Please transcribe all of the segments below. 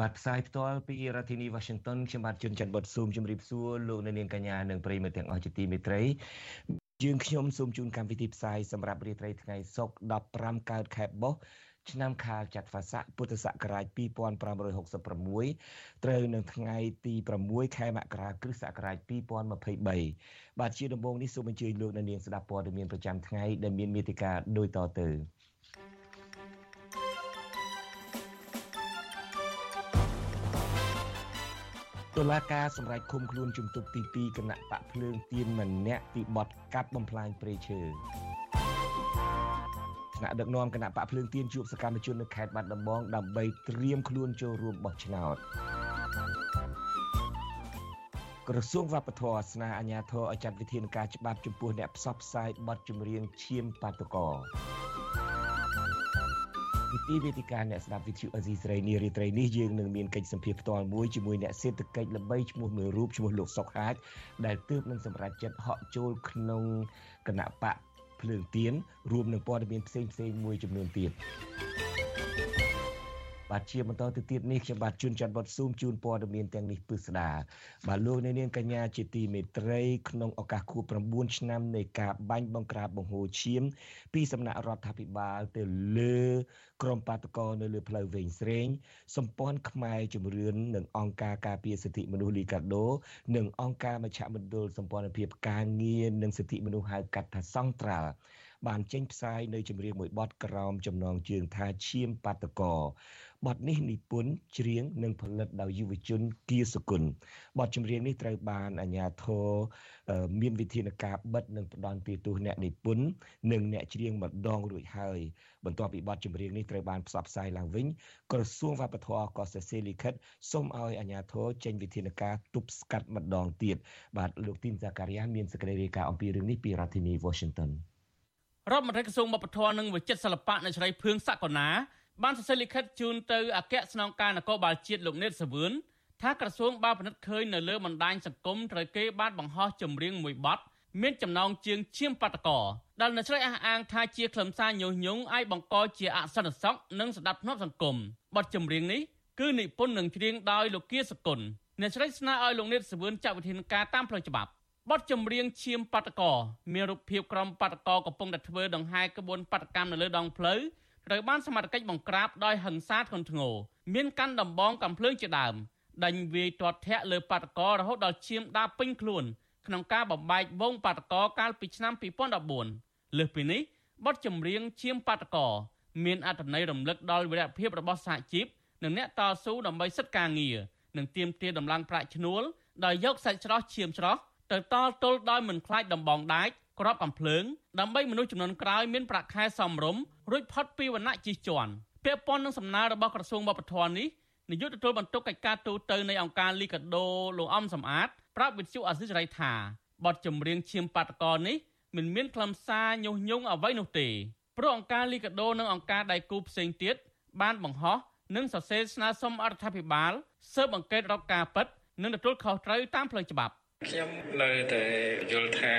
បាទផ្សាយផ្ទាល់ពីរដ្ឋធានី Washington ខ្ញុំបាទជួនច័ន្ទបុតស៊ូមជម្រាបសួរលោកអ្នកនាងកញ្ញានិងប្រិយមិត្តទាំងអស់ជាទីមេត្រីយើងខ្ញុំសូមជូនកម្មវិធីផ្សាយសម្រាប់រាត្រីថ្ងៃសុក្រ15កើតខែបុស្សឆ្នាំខាលចត្វាស័កពុទ្ធសករាជ2566ត្រូវនៅថ្ងៃទី6ខែមករាគ្រិស្តសករាជ2023បាទជាដំបូងនេះសូមអញ្ជើញលោកអ្នកនាងស្ដាប់ព័ត៌មានប្រចាំថ្ងៃដែលមានមេតិការដូចតទៅ តុលាការសម្រេចឃុំខ្លួនជំទប់ទី2គណៈបកភ្លើងទៀនម្នាក់ពីបទកាប់បំផ្លាញព្រៃឈើថ្នាក់ដឹកនាំគណៈបកភ្លើងទៀនជួបសកម្មជននៅខេត្តបាត់ដំបងដើម្បីត្រៀមខ្លួនចូលរួមបោះឆ្នោតក្រសួងវប្បធម៌ស្នើអាជ្ញាធរឲ្យចាត់វិធានការច្បាប់ចំពោះអ្នកផ្សព្វផ្សាយបទចម្រៀងឈាមបាតុករ វិធីវេទិកាអ្នកស្ដាប់វិទ្យុអេស៊ីស្រីនារីត្រីនេះយើងនឹងមានកិច្ចសម្ភារផ្ទាល់មួយជាមួយអ្នកសេដ្ឋកិច្ចល្បីឈ្មោះមួយរូបឈ្មោះលោកសុកហាជដែលទើបនឹងសម្រេចចិត្តហក់ចូលក្នុងគណៈបកភ្លើងទៀនរួមនឹងព័ត៌មានផ្សេងផ្សេងមួយចំនួនទៀត បាទជាបន្តទៅទៀតនេះខ្ញុំបាទជួនច័ន្ទវត្តស៊ូមជូនព័ត៌មានទាំងនេះពិស្ដាបាទលោកអ្នកនាងកញ្ញាជាទីមេត្រីក្នុងឱកាសខួប9ឆ្នាំនៃការបាញ់បង្ក្រាបបង្ហូរឈាម ពីសំណាក់រដ្ឋាភិបាលទៅលើក្រុមបាតកោនៅលើផ្លូវវែងស្រេងសម្ព័ន្ធខ្មែរជំរឿននិងអង្គការការពារសិទ្ធិមនុស្សលីកាដូនិងអង្គការមជ្ឈមណ្ឌលសម្ព័ន្ធភាពការងារនិងសិទ្ធិមនុស្សហៅកាត់ថាសង្ត្រាល់បានចេញផ្សាយនៅចម្រៀងមួយបទក្រោមចំណងជើងថាឈាមបាតកោ បទនេះនិពន្ធច្រៀងនិងផលិតដោយយុវជនគៀសគុណបទចម្រៀងនេះត្រូវបានអាជ្ញាធរមានវិធានការបិទនិងផ្ដន់ទោសអ្នកនិពន្ធនិងអ្នកច្រៀងម្ដងរួចហើយបន្ទាប់ពីបទចម្រៀងនេះត្រូវបានផ្សព្វផ្សាយឡើងវិញក្រសួងវប្បធម៌ក៏សរសេរលិខិតសូមឲ្យអាជ្ញាធរចេញវិធានការទប់ស្កាត់ម្ដងទៀតបាទលោកទីនសាការីយ៉ាមានសេចក្តីរាយការណ៍អំពីរឿងនេះពីរដ្ឋធានី Washington រដ្ឋមន្ត្រីក្រសួងវប្បធម៌និងវិចិត្រសិល្បៈនៅជ្រៃភឿងសកលណា បានសរសេរលិខិតជូនទៅអគ្គស្នងការនគរបាលជាតិលោកនេតសាវឿនថាក្រសួងបានពិនិត្យឃើញនៅលើបណ្ដាញសង្គមត្រូវគេបានបង្ហោះចម្រៀងមួយបទមានចំណងជើងឈាមបាតកោដែលនៅឆ្លៃអះអាងថាជាខ្លឹមសារញុះញង់ឲ្យបង្កជាអសន្តិសុខនិងស្ដាប់ធ្នាប់សង្គមបទចម្រៀងនេះគឺនិពន្ធនិងច្រៀងដោយលោកគៀសគុណអ្នកឆ្លៃស្នើឲ្យលោកនេតសាវឿនចាត់វិធានការតាមផ្លូវច្បាប់បទចម្រៀងឈាមបាតកោមានរូបភាពក្រុមបាតកោកំពុងតែធ្វើដង្ហែក្បួនបាតកម្មនៅលើដងផ្លូវ ត្រូវបានសមត្ថកិច្ចបង្ក្រាបដោយហិង្សាធ្ងន់ធ្ងរមានកាន់ដំបងកំភ្លើងជាដើមដេញវាយទាត់ធាក់លើបាតករហូតដល់ឈាមដាពេញខ្លួនក្នុងការបំបែកវងបាតកកាលពីឆ្នាំ2014លើសពីនេះបទចម្រៀងឈាមបាតកមានអត្ថន័យរំលឹកដល់វីរភាពរបស់សហជីពនិងអ្នកតស៊ូដើម្បីសិទ្ធិការងារនិងទាមទារដំឡើងប្រាក់ឈ្នួលដោយយកសាច់ស្រស់ឈាមស្រស់ទៅតល់ទល់ដោយមិនខ្លាចដំបងដាច់ ក្របអំភ្លើងដើម្បីមនុស្សចំនួនក្រោយមានប្រាក់ខែសមរម្យរួចផុតពីវណ្ណៈជិះជាន់ពាក់ព័ន្ធនឹងសំណើរបស់ក្រសួងវប្បធម៌នេះនាយកទទួលបន្ទុកកិច្ចការទូតនៃអង្គការលីកាដូលោកអំសំអាតប្រាប់វិទ្យុអសិរ័យថាបទចម្រៀងឈាមបាតកោនេះមិនមានខ្លឹមសារញុះញង់អ្វីនោះទេព្រោះអង្គការលីកាដូនិងអង្គការដៃគូផ្សេងទៀតបានបង្ហោះនិងសរសេរស្នើសុំអរដ្ឋាភិបាលស៊ើបអង្កេតរកការពិតនិងទទួលខុសត្រូវតាមផ្លូវច្បាប់ ខ្ញុំនៅតែយល់ថា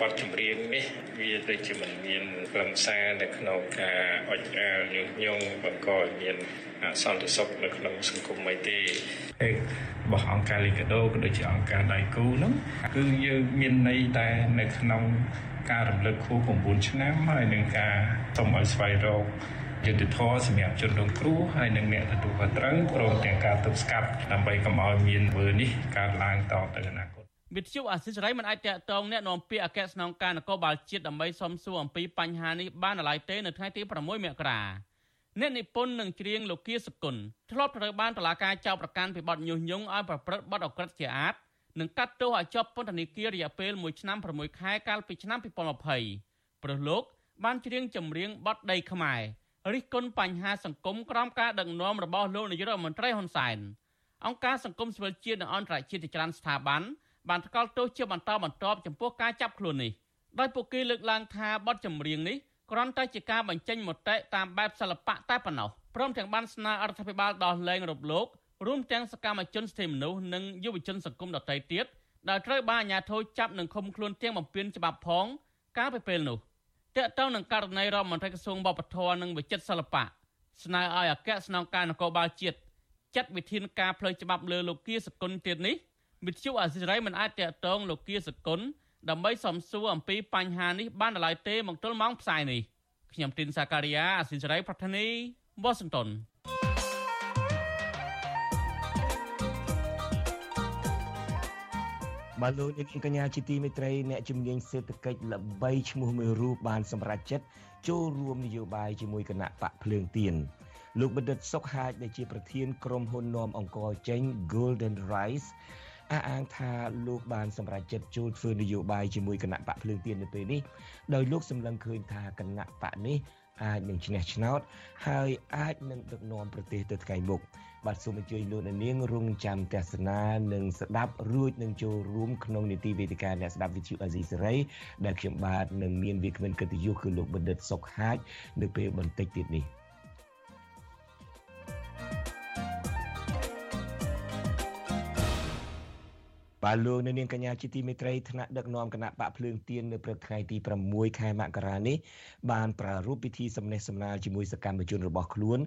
បទចម្រៀងនេះវាទៅជាមិនមានខ្លឹមសារនៅក្នុងការអុចអាលញុះញង់បង្កឲ្យមានសន្តិសុខនៅក្នុងសង្គមអីទេហើយរបស់អង្គការលីកាដូក៏ដូចជាអង្គការដៃគូហ្នឹងគឺយើងមានន័យតែនៅក្នុងការរំលឹកខួប9ឆ្នាំហើយនឹងការសូមឲ្យស្វែងរកយុទ្ធធរសម្រាប់ជនរងគ្រោះហើយនិងអ្នកទទួលខុសត្រូវព្រមទាំងការទប់ស្កាត់ដើម្បីកុំឲ្យមានវើនេះកើតឡើងតទៅអនាគត វិទ្យុអាស៊ីសេរីមិនអាចតាក់ទងអ្នកនាំពាក្យអគ្គស្នងការនគរបាលជាតិដើម្បីសំសួរអំពីបញ្ហានេះបានឡើយទេនៅថ្ងៃទី6មករាអ្នកនិពន្ធនឹងច្រៀងលោកគៀសគុណធ្លាប់ត្រូវបានតុលាការចោទប្រកាន់ពីបទញុះញង់ឲ្យប្រព្រឹត្តបទអក្រិតជាអាតនិងកាត់ទោសឲ្យជាប់ពន្ធនាគាររយៈពេល1ឆ្នាំ6ខែកាលពីឆ្នាំ2020ព្រោះលោកបានច្រៀងចម្រៀងបទដីខ្មែររិះគន់បញ្ហាសង្គមក្រោមការដឹកនាំរបស់លោកនាយករដ្ឋមន្ត្រីហ៊ុនសែនអង្គការសង្គមស៊ីវិលជាតិនិងអន្តរជាតិជាច្រើនស្ថាប័ន បានថ្កោលទោសជាបន្តបន្ទាប់ចំពោះការចាប់ខ្លួននេះដោយពួកគេលើកឡើងថាបទចម្រៀងនេះគ្រាន់តែជាការបញ្ចេញមតិតាមបែបសិល្បៈតែប៉ុណ្ណោះព្រមទាំងបានស្នើអរដ្ឋាភិបាលដោះលែងរំលោភរួមទាំងសកម្មជនសិទ្ធិមនុស្សនិងយុវជនសង្គមដទៃទៀតដែលត្រូវបានអាជ្ញាធរចាប់និងឃុំខ្លួនទាំងបំពេញច្បាប់ផងកាលពីពេលនោះតើតើនឹងករណីរដ្ឋមន្ត្រីក្រសួងវប្បធម៌និងវិចិត្រសិល្បៈស្នើឲ្យអគ្គស្នងការនគរបាលជាតិចាត់វិធានការផ្លូវច្បាប់លើលោកគៀសគុណទៀតនេះ វិទ្យុអាស៊ីសេរីមិនអាចតាក់ទងលោកគៀសគុណដើម្បីសំសួរអំពីបញ្ហានេះបានដល់ឡើយទេមកទល់ម៉ោងផ្សាយនេះខ្ញុំទីនសាការីយ៉ាអាស៊ីសេរីប្រធានីវ៉ាស៊ីនតោនបាទលោកនាងកញ្ញាជាទីមេត្រីអ្នកជំនាញសេដ្ឋកិច្ចល្បីឈ្មោះមួយរូបបានសម្រេចចិត្តចូលរួមនយោបាយជាមួយគណៈបកភ្លើងទៀនលោកបណ្ឌិតសុកហាជដែលជាប្រធានក្រុមហ៊ុននាំអង្គរចេញ Golden Rice អះអាងថាលោកបានសម្រេចចិត្តចូលធ្វើនយោបាយជាមួយគណៈបកភ្លើងទៀននៅពេលនេះដោយលោកសម្លឹងឃើញថាគណៈបកនេះអាចនឹងឈ្នះឆ្នោតហើយអាចនឹងដឹកនាំប្រទេសទៅថ្ងៃមុខបាទសូមអញ្ជើញលោកនាងរងចាំទស្សនានិងស្ដាប់រួចនឹងចូលរួមក្នុងនីតិវេទិកាអ្នកស្ដាប់វិទ្យុអាស៊ីសេរីដែលខ្ញុំបាទនឹងមានវាគ្មិនកិត្តិយសគឺលោកបណ្ឌិតសុកហាជនៅពេលបន្តិចទៀតនេះ បាទលោកនៅនាងកញ្ញាជាទីមេត្រីថ្នាក់ដឹកនាំគណៈបកភ្លើងទៀននៅព្រឹកថ្ងៃទី6ខែមករានេះបានប្រារព្ធពិធីសំណេះសំណាលជាមួយសកម្មជនរបស់ខ្លួន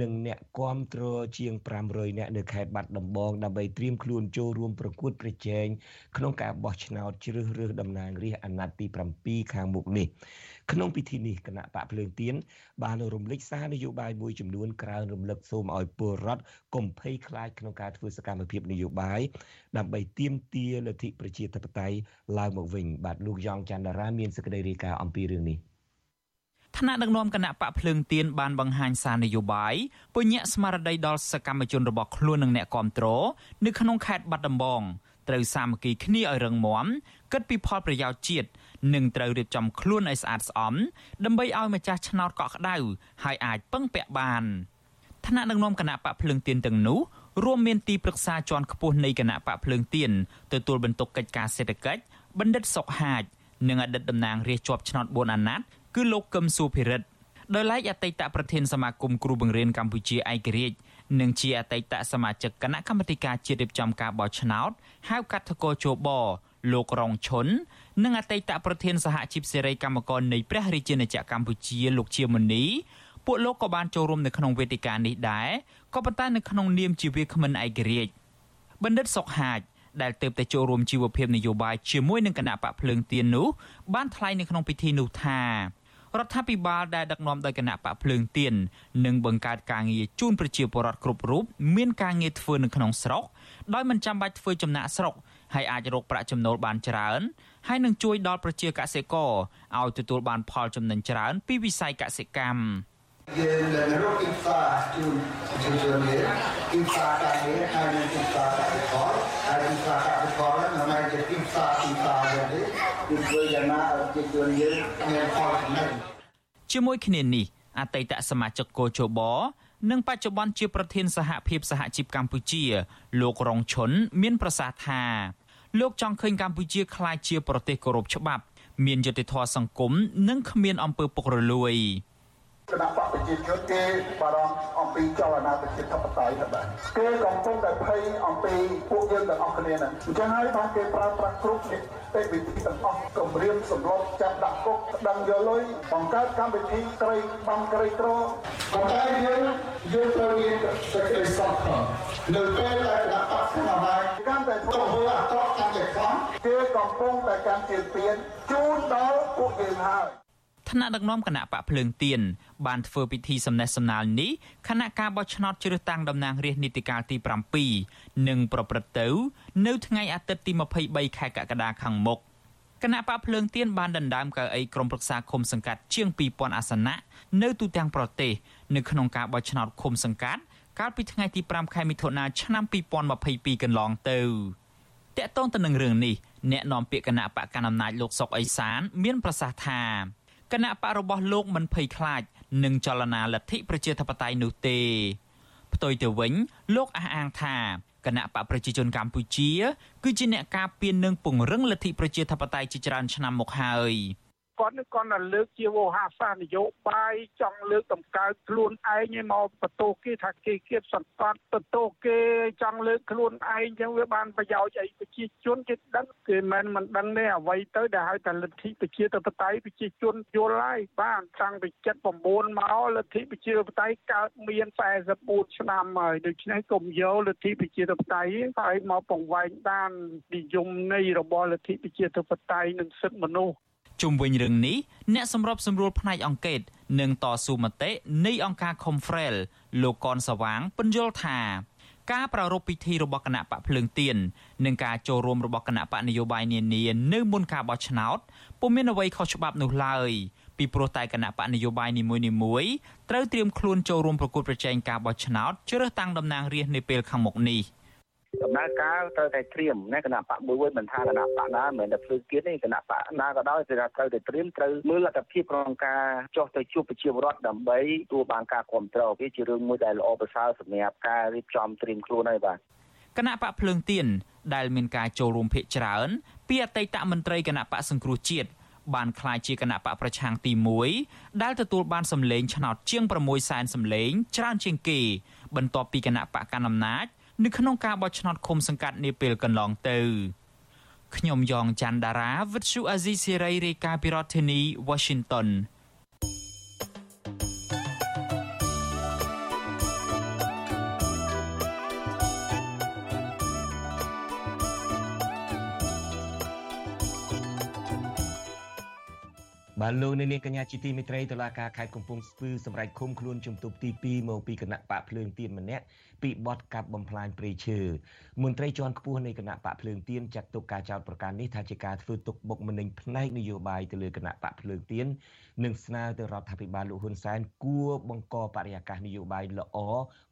និងអ្នកគាំទ្រជាង500នាក់នៅខេត្តបាត់ដំបងដើម្បីត្រៀមខ្លួនចូលរួមប្រកួតប្រជែងក្នុងការបោះឆ្នោតជ្រើសរើសតំណាងរាស្ត្រអាណត្តិទី7ខាងមុខនេះ ក្នុងពិធីនេះគណៈបកភ្លើងទៀនបានរំលេចសារនយោបាយមួយចំនួនក្រៅរំលឹកសូមឲ្យពលរដ្ឋកុំភ័យខ្លាចក្នុងការធ្វើសកម្មភាពនយោបាយដើម្បីទាមទារលទ្ធិប្រជាធិបតេយ្យឡើងមកវិញបាទលោកយ៉ងច័ន្ទរា មានសេចក្តីរាយការណ៍អំពីរឿងនេះថ្នាក់ដឹកនាំគណៈបកភ្លើងទៀនបានបង្ហាញសារនយោបាយពញ្ញាក់ស្មារតីដល់សកម្មជនរបស់ខ្លួននិងអ្នកគាំទ្រនៅក្នុងខេត្តបាត់ដំបង ត្រូវសាមគ្គីគ្នាឲ្យរឹងមាំគិតពីផលប្រយោជន៍ជាតិនិងត្រូវរៀបចំខ្លួនឲ្យស្អាតស្អំដើម្បីឲ្យម្ចាស់ឆ្នោតកក់ក្ដៅហើយអាចពឹងពាក់បានថ្នាក់ដឹកនាំគណៈបកភ្លើងទៀនទាំងនោះរួមមានទីប្រឹក្សាជាន់ខ្ពស់នៃគណៈបកភ្លើងទៀនទទួលបន្ទុកកិច្ចការសេដ្ឋកិច្ចបណ្ឌិតសុកហាជនិងអតីតតំណាងរាស្ត្រជាប់ឆ្នោត4អាណត្តិគឺលោកកឹមសុភិរិទ្ធដោយឡែកអតីតប្រធានសមាគមគ្រូបង្រៀនកម្ពុជាឯករាជ្យ និងជាអតីតសមាជិកគណៈកម្មាធិការជាតិរៀបចំការបោះឆ្នោតហៅកាត់ថកោជបលោករងឈុននិងអតីតប្រធានសហជីពសេរីកម្មករនៃព្រះរាជាណាចក្រកម្ពុជាលោកជាមុនីពួកលោកក៏បានចូលរួមនៅក្នុងវេទិកានេះដែរក៏ប៉ុន្តែនៅក្នុងនាមជាវាគ្មិនឯករាជ្យបណ្ឌិតសុកហាជដែលទៅតែចូលរួមជីវភាពនយោបាយជាមួយនឹងគណៈបកភ្លើងទៀននោះបានថ្លែងនៅក្នុងពិធីនោះថា រដ្ឋាភិបាលដែលដឹកនាំដោយគណៈបកភ្លើងទៀននឹងបង្កើតការងារជូនប្រជាពលរដ្ឋគ្រប់រូបមានការងារធ្វើនៅក្នុងស្រុកដោយមិនចាំបាច់ធ្វើចំណាក់ស្រុកហើយអាចរកប្រាក់ចំណូលបានច្រើនហើយនឹងជួយដល់ប្រជាកសិករឲ្យទទួលបានផលចំណេញច្រើន ពីវិស័យកសិកម្មយើងនឹងរកទីផ្សារជូនប្រជាជននេះទីផ្សារការងារហើយនឹងទីផ្សារកសិករហើយទីផ្សារកសិករមិនមែនជាទីផ្សារទីផ្សារទេគឺធ្វើយ៉ាងណាឲ្យប្រជាជនយើងមានផលចំណេញ ជាមួយគ្នានេះអតីតសមាជិកកោជបនិងបច្ចុប្បន្នជាប្រធានសហភាពសហជីពកម្ពុជា លោករងឈុនមានប្រសាសន៍ថាលោកចង់ឃើញកម្ពុជាក្លាយជាប្រទេសគោរពច្បាប់ មានយុត្តិធម៌សង្គមនិងគ្មានអំពើពុករលួយ។ គណៈបកប្រជាជនគេបារម្ភអំពីចលនាប្រជាធិបតេយ្យទៅបាទគេកំពុងតែភ័យអំពីពួកយើងទាំងអស់គ្នាហ្នឹងអញ្ចឹងហើយបានគេប្រើប្រាស់គ្រប់នីតិវិធីទាំងអស់គម្រាមសម្លុតចាប់ដាក់គុកដឹងយកលុយបង្កើតកម្មវិធីក្រីបំក្រីក្រប៉ុន្តែយើងយើងត្រូវមានសេចក្តីសង្ឃឹមនៅពេលដែលគណៈបកស្នាមកាន់តែធ្វើអាក្រក់កាន់តែខ្លាំងគេកំពុងតែកាន់ជាពៀនជូនដល់ពួកយើងហើយ ថ្នាក់ដឹកនាំគណៈបកភ្លើងទៀនបានធ្វើពិធីសំណេះសំណាលនេះគណៈការបោះឆ្នោតជ្រើសតាំងតំណាងរាស្ត្រនីតិកាលទី7នឹងប្រព្រឹត្តទៅ នៅថ្ងៃអាទិត្យទី23ខែកក្កដាខាងមុខគណៈបកភ្លើងទៀនបានដណ្ដើមកៅអីក្រុមប្រឹក្សាឃុំសង្កាត់ជាង2000អាសនៈនៅទូទាំងប្រទេសនៅក្នុងការបោះឆ្នោតឃុំសង្កាត់កាលពីថ្ងៃទី5ខែមិថុនាឆ្នាំ2022កន្លងទៅតកតងទៅនឹងរឿងនេះអ្នកនាំពាក្យគណៈបកកណ្ដាលអំណាចលោកសុកអេសាន មានប្រសាសន៍ថា គណៈបករបស់លោកមិនភ័យខ្លាចនឹងចលនាលទ្ធិប្រជាធិបតេយ្យនោះទេផ្ទុយទៅវិញលោកអះអាងថាគណៈបកប្រជាជនកម្ពុជា គឺជាអ្នកការពារនិងពង្រឹងលទ្ធិប្រជាធិបតេយ្យជាច្រើនឆ្នាំមកហើយ។ គាត់នេះគាត់តែលើកជាវោហាសានយោបាយចង់លើកតម្កើងខ្លួនឯងឲ្យមកបន្ទោសគេថាគេគៀបសង្កត់បន្ទោសគេចង់លើកខ្លួនឯងចឹងវាបានប្រយោជន៍អីប្រជាជនគេដឹងគេមិនមិនដឹងទេអ្វីទៅដែលហៅថាលទ្ធិប្រជាធិបតេយ្យប្រជាជនយល់ហើយបានតាំងពី79មកលទ្ធិប្រជាធិបតេយ្យកើតមាន44ឆ្នាំហើយដូច្នេះកុំយកលទ្ធិប្រជាធិបតេយ្យឲ្យមកពង្វែងបាននិយមន័យរបស់លទ្ធិប្រជាធិបតេយ្យនិងសិទ្ធិមនុស្ស ជុំវិញរឿងនេះអ្នកសម្របសម្រួលផ្នែកអង្គការនិងតស៊ូមតិនៃអង្គការ Confrel លោកកនសវាងពន្យល់ថាការប្រារព្ធពិធីរបស់គណៈបកភ្លើងទៀននិងការចូលរួមរបស់គណៈបកនយោបាយនានានៅមុនការបោះឆ្នោតពុំមានអ្វីខុសច្បាប់នោះឡើយពីព្រោះតែគណៈបកនយោបាយនីមួយៗត្រូវត្រៀមខ្លួនចូលរួមប្រគល់ប្រជែងការបោះឆ្នោតជ្រើសតាំងតំណាងរាស្ត្រនាពេលខាងមុខនេះ។ ដំណើរការត្រូវតែត្រៀមណាគណៈបកមួយមិនថាគណៈបកណាមិនមែនតែភ្លើងទៀតទេគណៈបកណាក៏ដោយគឺថាត្រូវតែត្រៀមត្រូវមើលលទ្ធភាពក្នុងការចោះទៅជួបប្រជាពលរដ្ឋដើម្បីទទួលបានការគ្រប់គ្រងវាជារឿងមួយដែលល្អប្រសើរសម្រាប់ការរៀបចំត្រៀមខ្លួនហើយបាទគណៈបកភ្លើងទៀនដែលមានការចូលរួមភាគច្រើន ពីអតីតមន្ត្រីគណៈបកសង្គ្រោះជាតិបានក្លាយជាគណៈបកប្រឆាំងទី1ដែលទទួលបានសម្លេងឆ្នោតជាង6សែនសម្លេងច្រើនជាងគេបន្ទាប់ពីគណៈបកកណ្ដាលអំណាច នៅក្នុងការបោះឆ្នោតឃុំសង្កាត់នាពេលកន្លងទៅខ្ញុំយ៉ងច័ន្ទដារាវិទ្យុអាស៊ីសេរីរាយការណ៍ពីរដ្ឋធានី Washington បាទលោកនាងកញ្ញាជាទីមេត្រីតុលាការខេត្តកំពង់ស្ពឺសម្រេចឃុំខ្លួនជំទប់ទី2មកពីគណៈបកភ្លើងទៀនម្នាក់ ពីបទកាប់បំផ្លាញព្រៃឈើមន្ត្រីជាន់ខ្ពស់នៃគណៈបកភ្លើងទៀនចាត់ទុកការចោទប្រកាន់នេះថាជាការធ្វើទុកបុកម្នេញផ្នែកនយោបាយទៅលើគណៈបកភ្លើងទៀននិងស្នើទៅរដ្ឋាភិបាលលោកហ៊ុនសែនគួរបង្កបរិយាកាសនយោបាយល្អ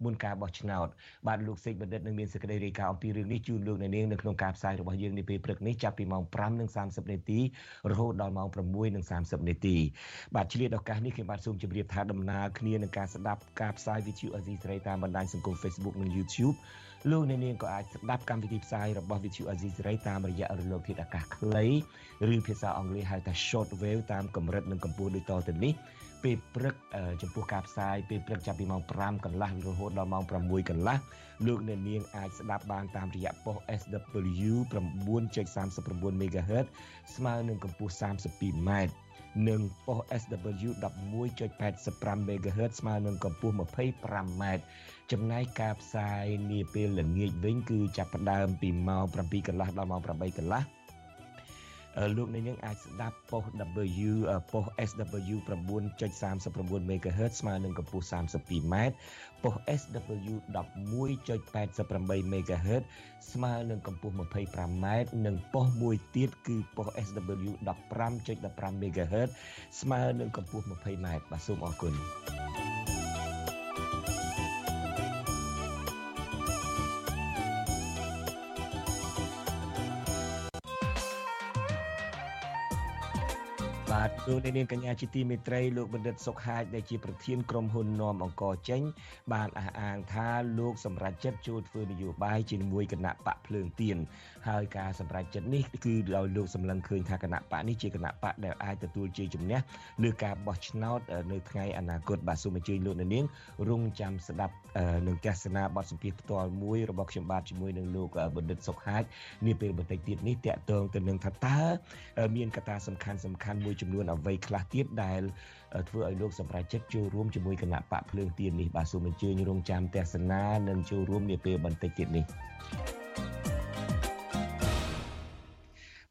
មុនការបោះឆ្នោតបាទលោកសេកបណ្ឌិតនឹងមានសេចក្តីរាយការណ៍អំពីរឿងនេះជូនលោកអ្នកនាងនៅក្នុងការផ្សាយរបស់យើងនាពេលព្រឹកនេះចាប់ពីម៉ោង5:30នាទីរហូតដល់ម៉ោង6:30នាទីបាទឆ្លៀតឱកាសនេះខ្ញុំបាទសូមជម្រាបថាដំណើរគ្នានឹងការស្ដាប់ការផ្សាយវិទ្យុអេស៊ីស្រីតាមបណ្ដាញសង្គម Facebook និង YouTube លោកអ្នកនាងក៏អាចស្ដាប់កម្មវិធីផ្សាយរបស់ Vithu Azizi សេរីតាមរយៈរលកធាតុអាកាសខ្លីឬភាសាអង់គ្លេសហៅថា short wave តាមកម្រិតនិងកម្ពស់ដូចតទៅនេះពេលព្រឹកចំពោះការផ្សាយពេលព្រឹកចាប់ពីម៉ោង5កន្លះរហូតដល់ម៉ោង6កន្លះលោកអ្នកនាងអាចស្ដាប់បានតាមរយៈប៉ុស SW 9.39 MHz ស្មើនឹងកម្ពស់ 32m និងប៉ុស SW 11.85 MHz ស្មើនឹងកម្ពស់ 25m ចំណែកការផ្សាយនាពេលល្ងាចវិញគឺចាប់ផ្ដើមពីម៉ោង7កន្លះដល់ម៉ោង8កន្លះលោកអ្នកនាងអាចស្ដាប់ប៉ុស W ប៉ុស SW 9.39 MHz ស្មើនឹងកម្ពស់ 32m ប៉ុស SW 11.88 MHz ស្មើនឹងកម្ពស់ 25m និងប៉ុសមួយទៀតគឺប៉ុស SW 15.15 MHz ស្មើនឹងកម្ពស់ 20m បាទសូមអរគុណ បាទលោកនាងកញ្ញាជាទីមេត្រីលោកបណ្ឌិតសុកហាជដែលជាប្រធានក្រុមហ៊ុននាំអង្គចេញ បានអះអាងថាលោកសម្រាប់ចិត្តចូលធ្វើនយោបាយជាមួយគណៈបកភ្លើងទៀន ហើយការសម្រាប់ចិត្តនេះគឺដោយលោកសម្លឹងឃើញថាគណៈបកនេះជាគណៈបកដែលអាចទទួលជ័យជំនះលើការបោះឆ្នោតនៅថ្ងៃអនាគតបាទសូមអញ្ជើញលោកនាងរងចាំស្ដាប់នឹងទស្សនាបទសម្ភាសន៍ផ្ទាល់មួយរបស់ខ្ញុំបាទជាមួយនឹងលោកបណ្ឌិតសុកហាជនាពេលបន្តិចទៀតនេះតកតងទៅនឹងថាតើមានកត្តាសំខាន់សំខាន់មួយចំនួនអ្វីខ្លះទៀតដែលធ្វើឲ្យលោកសម្រាប់ចិត្តចូលរួមជាមួយគណៈបកភ្លើងទៀននេះបាទសូមអញ្ជើញរងចាំទស្សនានិងចូលរួមនាពេលបន្តិចទៀតនេះ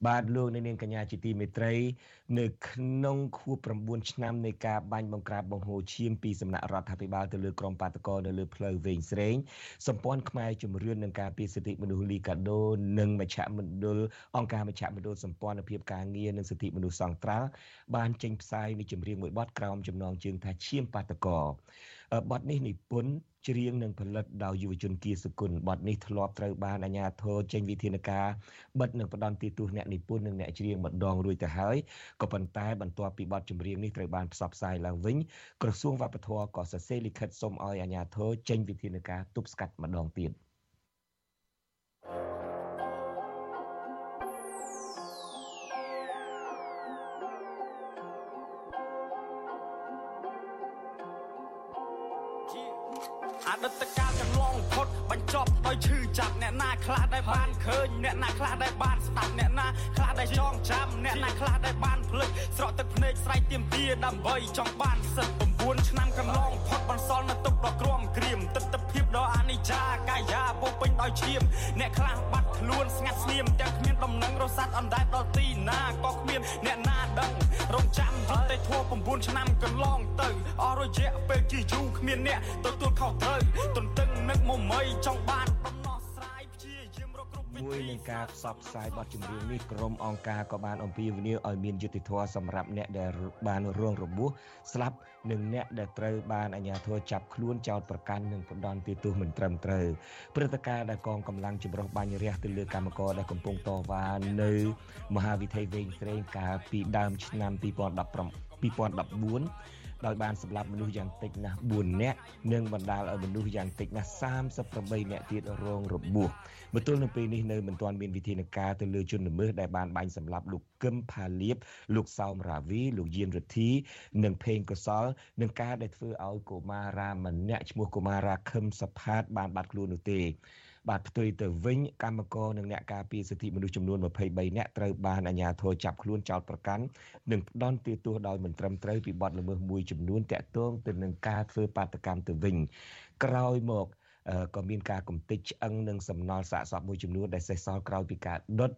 បាទលោកនាងកញ្ញាជាទីមេត្រី នៅក្នុងខួប9ឆ្នាំនៃការបាញ់បង្ក្រាបបង្ហូរឈាមពីសំណាក់រដ្ឋាភិបាលទៅលើក្រុមបាតកោនៅលើផ្លូវវែងស្រេងសម្ព័ន្ធខ្មែរជំរឿននឹងការពីសិទ្ធិមនុស្សលីកាដូនិងមជ្ឈមណ្ឌលអង្គការមជ្ឈមណ្ឌលសម្ព័ន្ធភាពការងារនិងសិទ្ធិមនុស្សសង្ត្រាល់បានចេញផ្សាយនៃចម្រៀងមួយបទក្រោមចំណងជើងថាឈាមបាតកោ បទនេះនិពន្ធច្រៀងនិងផលិតដោយយុវជនគៀសុគន្ធបទនេះធ្លាប់ត្រូវបានអាជ្ញាធរចេញវិធានការបិទនិងផ្ដន់ទោសអ្នកនិពន្ធនិងអ្នកច្រៀងម្ដងរួចទៅហើយក៏ប៉ុន្តែបន្ទាប់ពីបទចម្រៀងនេះត្រូវបានផ្សព្វផ្សាយឡើងវិញក្រសួងវប្បធម៌ក៏សរសេរលិខិតសូមឲ្យអាជ្ញាធរចេញវិធានការទប់ស្កាត់ម្ដងទៀត ខ្លះដែលបានឃើញអ្នកណាខ្លះដែលបានស្ដាប់អ្នកណាខ្លះដែលចងចាំអ្នកណាខ្លះដែលបានភ្លេចស្រក់ទឹកភ្នែកស្រែកទៀមទាដើម្បីចង់បានសិទ្ធ9ឆ្នាំកន្លងផុតបន្សល់នៅទុកដ៏ក្រំក្រៀមទិដ្ឋភាពដ៏អនិច្ចាកាយាពោពេញដោយឈាមអ្នកខ្លះបាត់ខ្លួនស្ងាត់ស្ងៀមទាំងគ្មានដំណឹងរស័ព្ទអណ្ដែតដល់ទីណាក៏គ្មានអ្នកណាដឹងរងចាំយុទ្ធតែធัว9ឆ្នាំកន្លងទៅអស់រយៈពេលជាយូរគ្មានអ្នកទទួលខុសត្រូវទន្ទឹងនឹកមុំម័យចង់បានដំណោះស្រាយព្យាយា មរកគ្រប់វិធីមួយនឹងការផ្សព្វផ្សាយបទចម្រៀងនេះក្រុមអង្គការក៏បានអំពាវនាវឲ្យមានយុត្តិធម៌សម្រាប់អ្នកដែលបានរងរបួសស្លាប់និងអ្នកដែលត្រូវបានអាជ្ញាធរចាប់ខ្លួនចោទប្រកាន់និងផ្ដន់ទោសមិនត្រឹមត្រូវព្រឹត្តិការណ៍ដែលកងកម្លាំងចម្រុះបាញ់រះទៅលើកម្មករដែលកំពុងតវ៉ានៅ មហាវិថីវែងស្រេងកាលពីដើមឆ្នាំ2015 2014 ដោយបានសម្លាប់មនុស្សយ៉ាងតិចណាស់4នាក់និងបណ្ដាលឲ្យមនុស្សយ៉ាងតិចណាស់38នាក់ទៀតរងរបួសមកទល់នឹងពេលនេះនៅមិនទាន់មានវិធានការទៅលើជនល្មើសដែលបានបាញ់សម្លាប់លោកកឹមផាលៀបលោកសោមរាវីលោកយានរិទ្ធីនិងភេងកសលនឹងការដែលធ្វើឲ្យកុមារាម្នាក់ឈ្មោះកុមារាខឹមសផាតបានបាត់ខ្លួននោះទេ បាទផ្ទុយទៅវិញកម្មករនិងអ្នកការពារសិទ្ធិមនុស្សចំនួន23នាក់ត្រូវបានអាជ្ញាធរចាប់ខ្លួនចោទប្រកាន់និងផ្ដន់ទោសដោយមិនត្រឹមត្រូវពីបទល្មើសមួយចំនួនតាក់ទងទៅនឹងការធ្វើបាតកម្មទៅវិញក្រោយមកក៏មានការកំទេចឆ្អឹងនិងសំណល់សាកសពមួយចំនួនដែលសេសសល់ក្រោយពីការដុត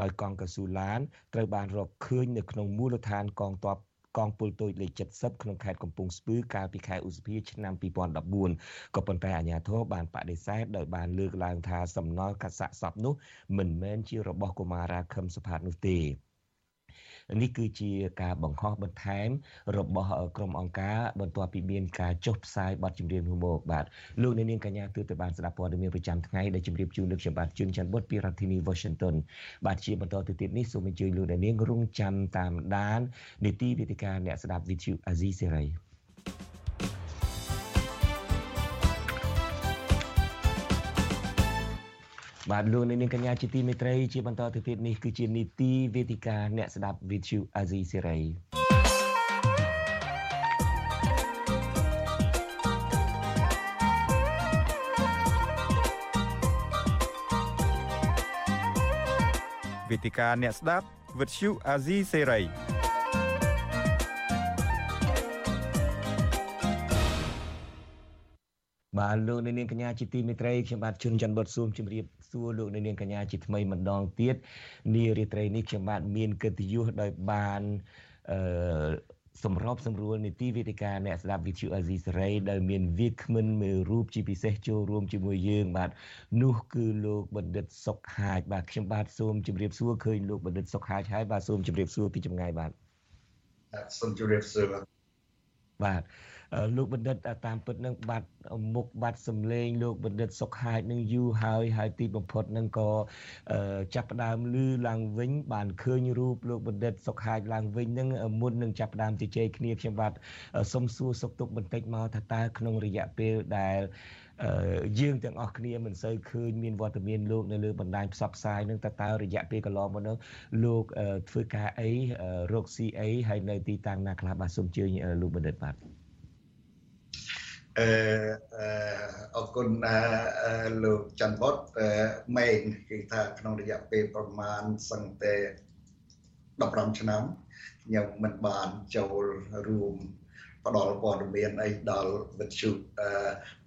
ដោយកងកស៊ូឡានត្រូវបានរកឃើញនៅក្នុងមូលដ្ឋានកងទ័ព កងពលតូចលេខ70ក្នុងខេត្តកំពង់ស្ពឺកាលពីខែឧសភាឆ្នាំ2014ក៏ប៉ុន្តែអាជ្ញាធរបានបដិសេធដោយបានលើកឡើងថាសំណល់កាស័កសពនោះមិនមែនជារបស់កុមារាខឹមសុផាតនោះទេ នេះគឺជាការបង្ហោះបន្ថែម របស់ក្រុមអង្គការបន្ទាប់ពីមានការចុះផ្សាយបទចម្រៀងនោះមកបាទលោកអ្នកនាងកញ្ញាទើបតែបានស្ដាប់ព័ត៌មានប្រចាំថ្ងៃដែលជម្រាបជូនលោកខ្ញុំបាទជឿនច័ន្ទបុតពីរដ្ឋធានី Washington បាទជាបន្តទៅទៀតនេះសូមអញ្ជើញលោកអ្នកនាងរងចាំតាមដាននីតិវិទ្យាអ្នកស្ដាប់ VTV Azizi Serai បាទលោកនាងកញ្ញាជាទីមេត្រីជាបន្តទៅទៀតនេះគឺជានីតិវេទិកាអ្នកស្ដាប់ Vithu Azizi Serai វេទិកាអ្នកស្ដាប់ Vithu Azizi Serai បាទលោកនាងកញ្ញាជាទីមេត្រីខ្ញុំបាទជួនច័ន្ទបុតស៊ូមជម្រាបសួរលោកនាងកញ្ញាជាថ្មីម្ដងទៀតនារាត្រីនេះខ្ញុំបាទមានកិត្តិយសដោយបានអឺសម្របសម្រួលនីតិវិទ្យាអ្នកស្ដាប់ VTV Azizi Saray ដែលមានវាគ្មិនមួយរូបជាពិសេសចូលរួមជាមួយយើងបាទនោះគឺលោកបណ្ឌិតសុកហាជបាទខ្ញុំបាទសូមជម្រាបសួរឃើញលោកបណ្ឌិតសុកហាជហើយបាទសូមជម្រាបសួរពីចម្ងាយបាទសូមជម្រាបសួរបាទ លោកបណ្ឌិតតាមពិតនឹងបាត់មុខបាត់សម្លេងលោកបណ្ឌិតសុកហាជនឹងយូរហើយហើយទីបំផុតនឹងក៏ចាប់ផ្ដើមលឺឡើងវិញ បានឃើញរូបលោកបណ្ឌិតសុកហាជឡើងវិញនឹងមុននឹងចាប់ផ្ដើមជជែកគ្នាខ្ញុំបាទសុំសួរសុកទុកបន្តិចមកថាតើក្នុងរយៈពេលដែលយើងទាំងអស់គ្នាមិនសូវឃើញមានវត្តមានលោកនៅលើបណ្ដាញផ្សព្វផ្សាយនឹងតើតើរយៈពេលកន្លងមកនោះលោកធ្វើការអីរកស៊ីអីហើយនៅទីតាំងណាខ្លះបាទសូមជឿលោកបណ្ឌិតបាទ អឺអរគុណលោកច័ន្ទបុតមេងគឺថាក្នុងរយៈពេលប្រមាណសឹងតែ15ឆ្នាំខ្ញុំមិនបានចូលរួមផ្ដល់ព័ត៌មានអីដល់វិទ្យុ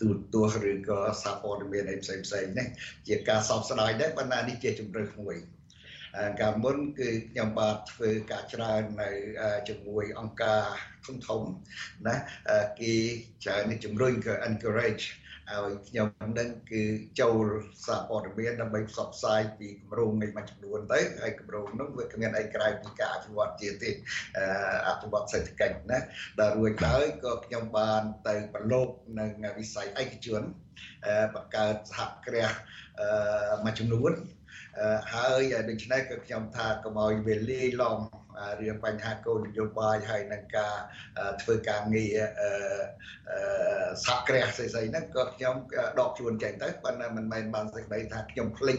ទូទស្សន៍ឬក៏សារព័ត៌មានអីផ្សេងផ្សេងនេះជាការសោកស្ដាយដែរប៉ុន្តែនេះជាជំរឿនមួយ កាលមុនគឺខ្ញុំបាទធ្វើការច្រើននៅជាមួយអង្គការធំធំណាគេច្រើនជំរុញក៏ encourage ឲ្យខ្ញុំនឹងគឺចូលសារព័ត៌មានដើម្បីផ្សព្វផ្សាយពីគម្រោងនៃមួយចំនួនទៅហើយគម្រោងនោះវាគ្មានអីក្រៅពីការអភិវឌ្ឍទៀតទេអភិវឌ្ឍសេដ្ឋកិច្ចណាដល់រួចហើយក៏ខ្ញុំបានទៅប្រឡូកនឹងវិស័យឯកជនបង្កើតសហគ្រាសមួយចំនួន ហើយដូច្នេះក៏ខ្ញុំថាកុំឲ្យវាលាយឡំរឿងបញ្ហាគោលនយោបាយហើយនឹងការធ្វើការងារសហគ្រាសស្អីស្អីហ្នឹងក៏ខ្ញុំដកខ្លួនចេញទៅប៉ុន្តែមិនមែនបានសេចក្តីថាខ្ញុំភ្លេច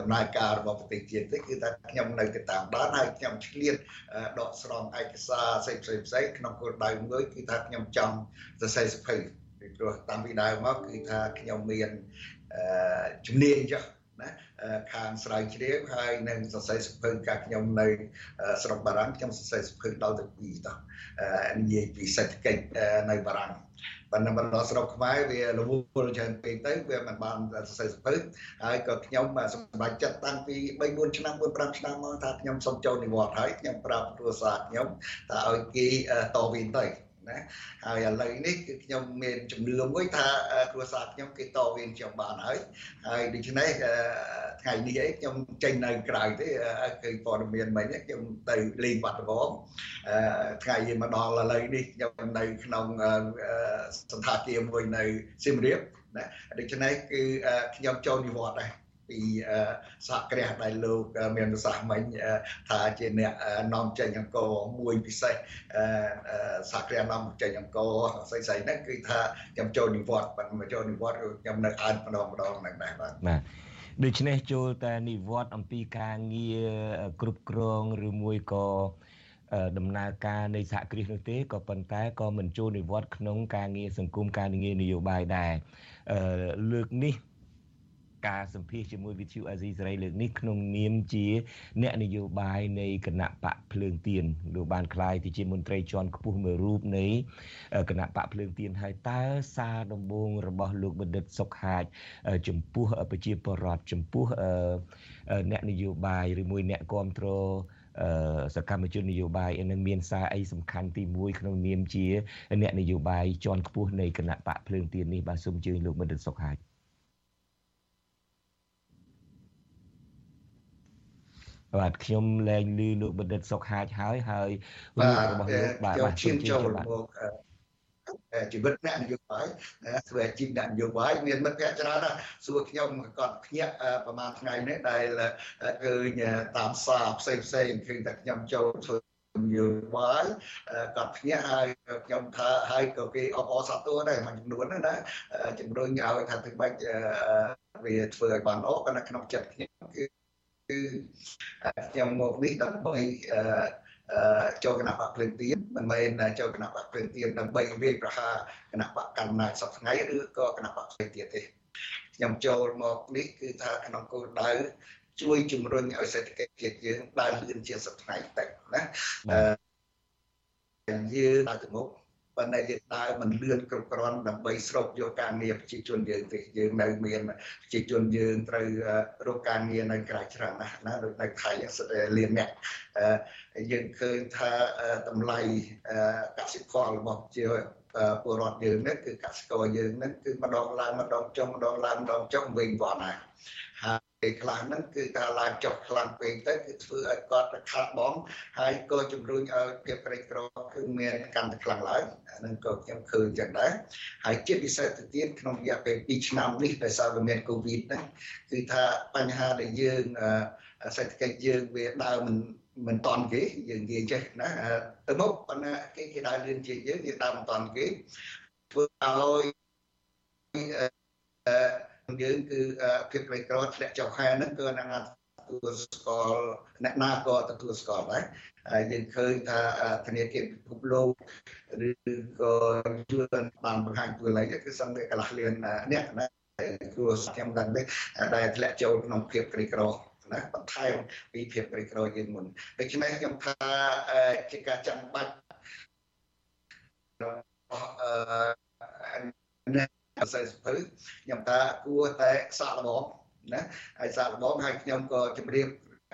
ដំណើរការរបស់ប្រទេសជាតិទេគឺថាខ្ញុំនៅទៅតាមដានហើយខ្ញុំឆ្លៀតដកស្រង់ឯកសារផ្សេងផ្សេងផ្សេងក្នុងគោលដៅមួយគឺថាខ្ញុំចង់សរសេរសភៅពីព្រោះតាំងពីដើមមកគឺថាខ្ញុំមានជំនាញចុះណា ខាងស្រាវជ្រាវហើយនឹងសរសេរសភៅកាខ្ញុំនៅស្រុកបារាំងខ្ញុំសរសេរសភៅដល់ទៅ2តោះនិយាយពីសេដ្ឋកិច្ចនៅបារាំងប៉ុន្តែបន្តស្រុកខ្មែរវារវល់ច្រើនពេកទៅវាមិនបានសរសេរសភៅហើយក៏ខ្ញុំសម្រេចចិត្តតាំងពី3 4ឆ្នាំ4 5ឆ្នាំមកថាខ្ញុំសូមចូលនិវត្តន៍ហើយខ្ញុំប្រាប់គ្រួសារខ្ញុំថាឲ្យគេតវិញទៅ ណាហើយឥឡូវនេះគឺខ្ញុំមានជំនឿមួយថាគ្រួសារខ្ញុំគេតវៀនខ្ញុំបានហើយហើយដូច្នេះថ្ងៃនេះឯងខ្ញុំចេញនៅក្រៅទេគឺព័ត៌មានមិញខ្ញុំទៅលេងបាត់ដំបងថ្ងៃមកដល់ឥឡូវនេះខ្ញុំនៅក្នុងសន្តាគារមួយនៅសៀមរាបណាដូច្នេះគឺខ្ញុំចូលនិវត្តន៍ដែរ ពីសហគ្រាសដែលលោកមានប្រសាសន៍មិញថាជាអ្នកនាំចេញអង្គរមួយពិសេសសហគ្រាសនាំចេញអង្គរស្អីស្អីហ្នឹងគឺថាខ្ញុំចូលនិវត្តន៍ប៉ុន្តែមកចូលនិវត្តន៍ខ្ញុំនៅអើតម្ដងម្ដងហ្នឹងដែរបាទបាទដូច្នេះចូលតែនិវត្តន៍អំពីការងារគ្រប់គ្រងឬមួយក៏ដំណើរការនៃសហគ្រាសនោះទេក៏ប៉ុន្តែក៏មិនចូលនិវត្តន៍ក្នុងការងារសង្គមការងារនយោបាយដែរលើកនេះ ការសម្ភាសជាមួយវិទ្យុអាស៊ីសេរីលើកនេះក្នុងនាមជា អ្នកនយោបាយនៃគណៈបកភ្លើងទៀនលោកបានក្លាយទៅជាមន្ត្រីជាន់ខ្ពស់មួយរូបនៃគណៈបកភ្លើងទៀនហើយតើសារដំបូងរបស់លោកបណ្ឌិតសុកហាជចំពោះប្រជាពលរដ្ឋចំពោះអ្នកនយោបាយឬមួយអ្នកគ្រប់គ្រងសកម្មជននយោបាយនឹងមានសារអីសំខាន់ទី1ក្នុងនាមជា អ្នកនយោបាយជាន់ខ្ពស់នៃគណៈបកភ្លើងទៀននេះបាទសូមអញ្ជើញលោកបណ្ឌិតសុកហាជ បាទខ្ញុំលែងឮលោកបណ្ឌិតសុកហាជហើយហើយរូបរបស់លោកបាទបាទឈានចូលមកជីវិតអ្នកនយោបាយធ្វើអាជីពអ្នកនយោបាយមានមិត្តភ័ក្តិច្រើនណាស់សួរខ្ញុំគាត់ភ្ញាក់ប្រហែលថ្ងៃនេះដែលឃើញតាមសារផ្សេងផ្សេងឃើញតែខ្ញុំចូលធ្វើនយោបាយគាត់ភ្ញាក់ហើយខ្ញុំថាហើយក៏គេអបអរសាទរដែរមួយចំនួនណាជំរុញឲ្យថាធ្វើបាច់វាធ្វើឲ្យបានល្អប៉ុន្តែក្នុងចិត្តខ្ញុំគឺ គឺខ្ញុំមកនេះដើម្បីចូលគណៈបកភ្លើងទៀនមិនមែនចូលគណៈបកភ្លើងទៀនដើម្បីវាយប្រហារគណៈបកកណ្ដាលសប្តាហ៍ឬក៏គណៈបកផ្សេងទៀតទេខ្ញុំចូលមកនេះគឺថាក្នុងគោលដៅជួយជំរុញឲ្យសេដ្ឋកិច្ចជាតិយើងដើរលឿនជាសប្តាហ៍ទៅណាអឺយើងដើរទៅមុខ ប៉ុន្តែយើងដើរមិនលឿនគ្រប់គ្រាន់ដើម្បីស្រូបយកការងារប្រជាជនយើងទេយើងនៅមានប្រជាជនយើងត្រូវរកការងារនៅក្រៅច្រើនណាស់ណាដូចនៅថៃលៀនអ្នកយើងឃើញថាតម្លៃកសិផលរបស់ជាពលរដ្ឋយើងនេះគឺកសិករយើងនេះគឺម្ដងឡើងម្ដងចុះម្ដងឡើងម្ដងចុះវិញវត្តណា ពេលខ្លះហ្នឹងគឺការឡើងចុះខ្លាំងពេកទៅគឺធ្វើឲ្យគាត់ទៅខាត់បងហើយក៏ជំរុញឲ្យភាពក្រីក្រគឺមានកាន់តែខ្លាំងឡើងអាហ្នឹងក៏ខ្ញុំឃើញចឹងដែរហើយជាពិសេសទៅទៀតក្នុងរយៈពេល2ឆ្នាំនេះដោយសារវាមានកូវីដហ្នឹងគឺថាបញ្ហាដែលយើងសេដ្ឋកិច្ចយើងវាដើរមិនមិនតន់គេយើងនិយាយចេះណាទៅមុខប៉ុន្តែគេគេដើរលឿនជាងយើងយើងដើរមិនតន់គេធ្វើឲ្យអឺ យើងគឺភាពក្រីក្រធ្លាក់ចុះខែហ្នឹងគឺនឹងទទួលស្គាល់អ្នកណាក៏ទទួលស្គាល់ដែរហើយយើងឃើញថាធនាគារពិភពលោកឬក៏ជួនបានបង្ហាញពលឡើងគឺសឹងតែកន្លះលានអ្នកណាគ្រួសារខ្ញុំដឹងទេដែលធ្លាក់ចូលក្នុងភាពក្រីក្រណាបន្ថែមពីភាពក្រីក្រយើងមុនដូច្នេះខ្ញុំថាជាការចាំបាច់អឺអា ស្រ័យសភៅខ្ញុំថាគួរតែសាកល្បងណាហើយសាកល្បងហើយខ្ញុំក៏ជម្រាប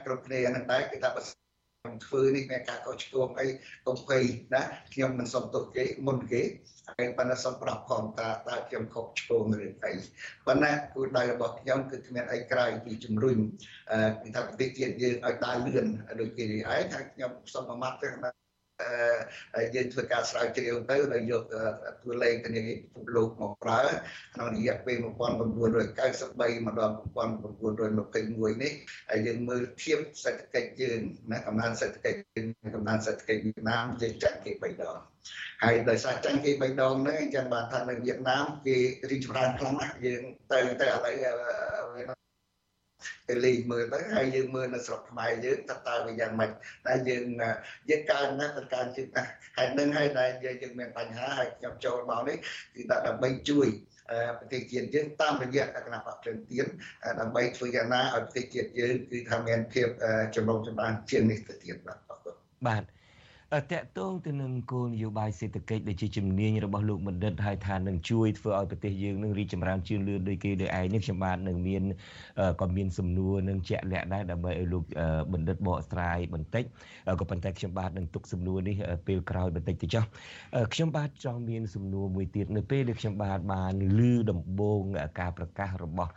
គ្រប់គ្នានឹងដែរគឺថាបើខ្ញុំធ្វើនេះមានការកោឆ្គងអីកុំភ័យណាខ្ញុំមិនសុំទោសគេមុនគេហើយប៉ុន្តែសុំប្រាប់ផងតាតើខ្ញុំខុសឆ្គងឬអីប៉ុន្តែគោលដៅរបស់ខ្ញុំគឺគ្មានអីក្រៅពីជំរុញគឺថាប្រទេសជាតិយើងឲ្យដើរលឿនដូចគេឯងហើយខ្ញុំសុំមួយម៉ាត់ទៅណា យើងធ្វើការស្រាវជ្រាវទៅហើយយកធ្វើលេខធនាគារពិភពលោកមកប្រើក្នុងរយៈពេល1993មកដល់1921នេះហើយយើងមើលធៀបសេដ្ឋកិច្ចយើងណាកំណើនសេដ្ឋកិច្ចកំណើនសេដ្ឋកិច្ចវៀតណាមយើងចាក់គេ3ដងហើយដោយសារចាញ់គេ3ដងហ្នឹងអញ្ចឹងបានថានៅវៀតណាមគេរីកចម្រើនខ្លាំងណាស់យើងទៅទៅឥឡូវ ទៅលេងមើលទៅហើយយើងមើលនៅស្រុកខ្មែរយើងតើតើវាយ៉ាងម៉េចតែយើងយើងកើនណាស់ទៅកើនជិតណាស់ហើយនឹងហើយដែលយើងមានបញ្ហាហើយខ្ញុំចូលមកនេះគឺដើម្បីជួយប្រទេសជាតិយើងតាមរយៈគណៈបកភ្លើងទៀនដើម្បីធ្វើយ៉ាងណាឲ្យប្រទេសជាតិយើងគឺថាមានភាពចម្រុងចម្រើនជាងនេះទៅទៀតបាទអរគុណបាទ តកតងទៅនឹងគោលនយោបាយសេដ្ឋកិច្ចដែលជាជំនាញរបស់លោកបណ្ឌិតហើយថានឹងជួយធ្វើឲ្យប្រទេសយើងនឹងរីកចម្រើនជឿនលឿនដូចគេដូចឯងនេះខ្ញុំបាទនឹងមានក៏មានសំណួរនឹងជាក់លាក់ដែរដើម្បីឲ្យលោកបណ្ឌិតបកស្រាយបន្តិចក៏ប៉ុន្តែខ្ញុំបាទនឹងទុកសំណួរនេះពេលក្រោយបន្តិចទៅចុះខ្ញុំបាទចង់មានសំណួរមួយទៀតនៅពេលដែលខ្ញុំបាទបានឮដំបូងការប្រកាសរបស់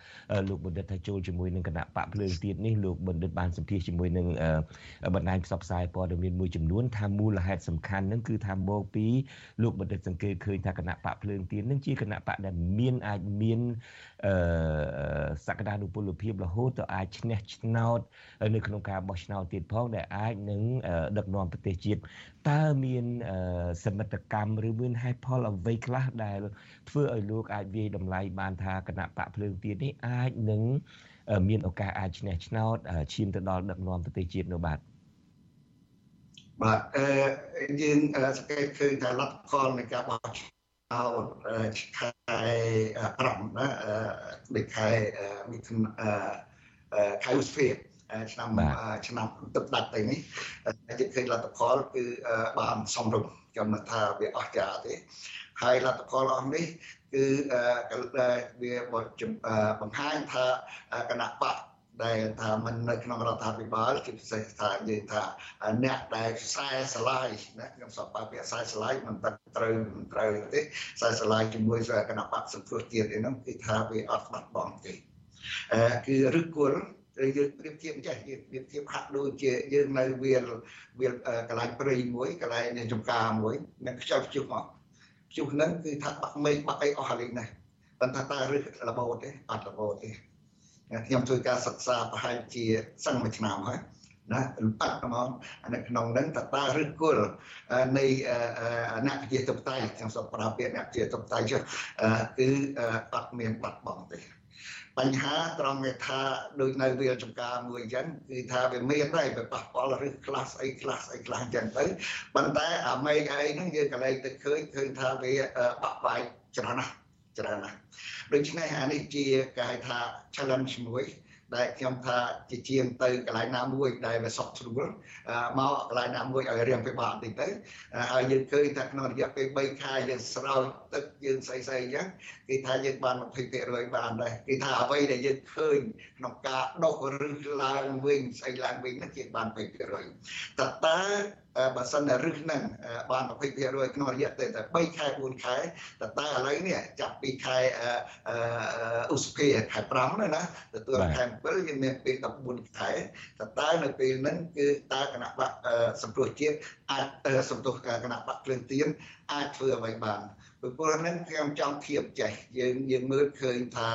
លោកបណ្ឌិតថាចូលជាមួយនឹងគណៈបកភ្លើងទៀតនេះលោកបណ្ឌិតបានសម្ភាសជាមួយនឹងបណ្ដាញផ្សព្វផ្សាយព័ត៌មានមួយចំនួនថាមូលហេតុសំខាន់នឹងគឺថាមកពីលោកបណ្ឌិតសង្កេតឃើញថាគណៈបកភ្លើងទៀននឹងជាគណៈបកដែលមានអាចមានអឺសក្តានុពលភាពរហូតទៅអាចឈ្នះឆ្នោតនៅក្នុងការបោះឆ្នោតទៀតផងដែលអាចនឹងដឹកនាំប្រទេសជាតិតើមានសមិទ្ធកម្មឬមានហេតុផលអ្វីខ្លះដែលធ្វើឲ្យលោកអាចវាយតម្លៃបានថាគណៈបកភ្លើងទៀននេះអាចនឹងមានឱកាសអាចឈ្នះឆ្នោតឈានទៅដល់ដឹកនាំប្រទេសជាតិនៅបាទ បាទអឺយើងសង្កេតឃើញថាលទ្ធផលនៃការបោះឆ្នោតខែ5ណាដូចខែមិថុនាខែឧសភាឆ្នាំឆ្នាំទឹកដាច់ទៅនេះយើងឃើញលទ្ធផលគឺបានសំរុំខ្ញុំមិនថាវាអស្ចារ្យទេហើយលទ្ធផលអស់នេះគឺវាបង្ហាញថាគណៈបក ដែលថាมันនៅក្នុងរដ្ឋាភិបាលជាពិសេសថានិយាយថាអ្នកដែលខ្សែស្រឡាយណាខ្ញុំសពពាក្យខ្សែស្រឡាយមិនទឹកត្រូវមិនត្រូវទេខ្សែស្រឡាយជាមួយគណៈបកសង្គ្រោះជាតិឯនោះគឺថាវាអត់បាត់បង់ទេអឺគឺឬគល់ឬយើងប្រៀបធៀបចេះយើងប្រៀបធៀបហាក់ដូចជាយើងនៅវាលវាលកន្លែងព្រៃមួយកន្លែងចំការមួយមានខ្ចៅខ្ជុះមកខ្ជុះហ្នឹងគឺថាបាក់មេឃបាក់អីអស់ហើយណាប៉ុន្តែតើរឹសរបូតទេអត់របូតទេ ខ្ញុំធ្វើការសិក្សាប្រហែលជាសឹងមួយឆ្នាំហើយណាបាត់ហ្មងនៅក្នុងហ្នឹងតតាឬគល់នៃអ្នកវិទ្យាធិបតេយ្យខ្ញុំសូមប្រើពាក្យអ្នកវិទ្យាធិបតេយ្យចុះគឺអត់មានបាត់បង់ទេបញ្ហាត្រង់ថាដូចនៅវាលចំការមួយអញ្ចឹងគឺថាវាមានដែរវាប៉ះពាល់ឬខ្លះស្អីខ្លះស្អីខ្លះអញ្ចឹងទៅប៉ុន្តែអាមេឃអីហ្នឹងយើងកន្លែងទៅឃើញឃើញថាវាបាក់បែកច្រើនណាស់ ច្រើនណាស់ដូច្នេះអានេះជាគេហៅថា challenge មួយ ដែលខ្ញុំថាជាជាងទៅកន្លែងណាមួយដែលវាសក់ស្រួលមកកន្លែងណាមួយឲ្យរៀងពិបាកបន្តិចទៅហើយយើងឃើញថាក្នុងរយៈពេល3ខែយើងស្រោចទឹកយើងស្អីស្អីអញ្ចឹងគេថាយើងបាន20%បានដែរគេថាអ្វីដែលយើងឃើញក្នុងការដុសឬឡើងវិញស្អីឡើងវិញហ្នឹងជាបាន20%តើតើបើសិនតែរឹសហ្នឹងបាន20%ក្នុងរយៈពេលតែ3ខែ4ខែតែតើឥឡូវនេះចាប់ពីខែឧសភាខែ5ណាណាទទួលខែ7យើងមានពេល14ខែតែតើនៅពេលហ្នឹងគឺតើគណៈបកសង្គ្រោះជាតិអាចសំទោសគណៈបកភ្លើងទៀនអាចធ្វើអ្វីបានពីព្រោះហ្នឹងខ្ញុំចង់ធៀបចេះយើងយើងមើលឃើញថា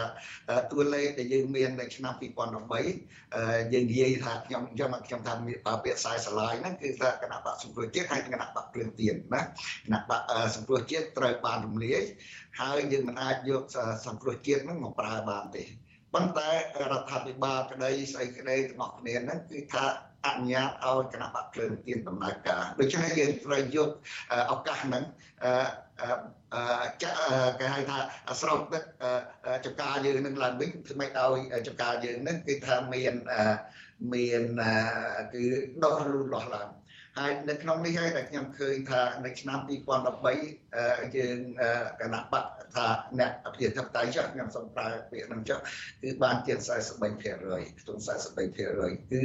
តួលេខដែលយើងមាននៅឆ្នាំ2013យើងនិយាយថាខ្ញុំខ្ញុំខ្ញុំថាពាក្យខ្សែស្រឡាយហ្នឹងគឺថាគណៈបកសង្គ្រោះជាតិហើយគណៈបកព្រឿនទៀនណាគណៈបកសង្គ្រោះជាតិត្រូវបានរំលាយហើយយើងមិនអាចយកសង្គ្រោះជាតិហ្នឹងមកប្រើបានទេ ប៉ុន្តែរដ្ឋាភិបាលក្តីស្អីក្តីទាំងអស់គ្នាហ្នឹងគឺថាអនុញ្ញាតឲ្យគណៈបកភ្លើងទៀនដំណើរការដូច្នេះយើងត្រូវយកឱកាសហ្នឹងចាក់គេហៅថាស្រោចទឹកចំការយើងនឹងឡើងវិញធ្វើម៉េចឲ្យចំការយើងនឹងគឺថាមានមានគឺដោះលូតលាស់ឡើង ហើយនៅក្នុងនេះហើយដែលខ្ញុំឃើញថានៅឆ្នាំ2013យើងគណៈបកថាអ្នកអភិធិបតេយ្យចុះខ្ញុំសូមប្រើពាក្យហ្នឹងចុះគឺបានជា43%ខ្ទង់43%គឺ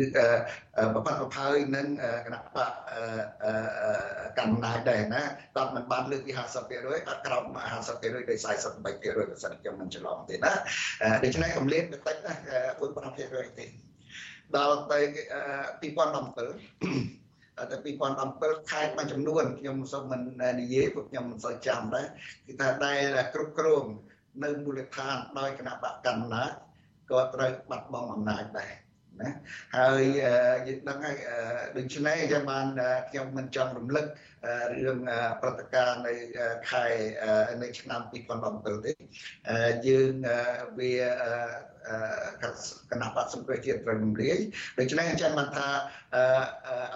បបបផើយនឹងគណៈបកកម្មាដែរណាគាត់មិនបានលើកពី50%អត់ក្រោម50%ដោយ43%បើសិនខ្ញុំមិនច្រឡំទេណាដូច្នេះកម្លេចបន្តិចណា4-5%ទេដល់ទៅ2017 តែ2017ខេត្តមួយចំនួនខ្ញុំសូមមិននិយាយព្រោះខ្ញុំមិនសូវចាំដែរគឺថាដែលគ្រប់គ្រងនៅមូលដ្ឋានដោយគណៈបកកណ្ដាលក៏ត្រូវបាត់បង់អំណាចដែរ ណាហើយយើងដឹងហើយដូច្នេះចាំបានខ្ញុំមិនចង់រំលឹករឿងព្រឹត្តិការណ៍នៅខែនៅឆ្នាំ2017ទេយើងវាគណៈបកសង្គ្រោះជាតិត្រូវរំលាយដូច្នេះអញ្ចឹងបានថា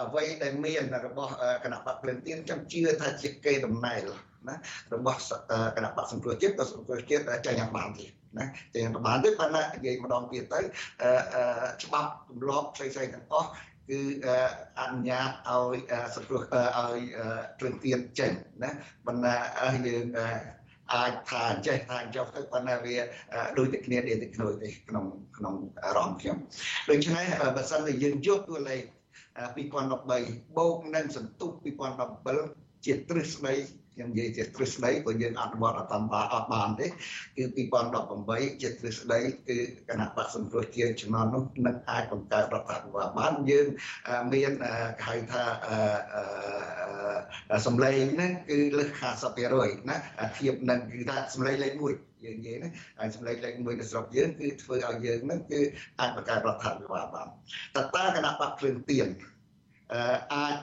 អ្វីដែលមានរបស់គណៈបកភ្លឹងទៀនខ្ញុំជឿថាជាគេដំណែលណារបស់គណៈបកសង្គ្រោះជាតិក៏សង្គ្រោះជាតិចាញ់យ៉ាងបានទៀត ណាចាញ់យ៉ាងបានទៀតប៉ុន្តែនិយាយម្ដងទៀតទៅច្បាប់ទម្លាប់ផ្សេងៗទាំងអស់គឺអនុញ្ញាតឲ្យសង្គ្រោះឲ្យព្រឹងទៀនចេញណាបណ្ណាយើងអាចថាអញ្ចេះថាចុះទៅប៉ុន្តែវាដូចតែគ្នានេះតែគ្នាទេក្នុងក្នុងអារម្មណ៍ខ្ញុំដូច្នេះបើសិនជាយើងយកតួលេខ2013បូកនឹងសន្ទុះ2017ជាទ្រឹស្ដី ខ្ញុំនិយាយជាទ្រឹស្ដីព្រោះយើងអនុវត្តអត់តាមអត់បានទេគឺ2018ជាទ្រឹស្ដីគឺគណៈបកសង្គ្រោះជាតិជំនាន់នោះនឹងអាចបង្កើតរដ្ឋាភិបាលបានយើងមានគេហៅថាសម្លេងហ្នឹងគឺលើស50%ណាធៀបនឹងគឺថាសម្លេងលេខ1យើងនិយាយណាហើយសម្លេងលេខ1នៅស្រុកយើងគឺធ្វើឲ្យយើងហ្នឹងគឺអាចបង្កើតរដ្ឋាភិបាលបានតើតើគណៈបកភ្លើងទៀន អាច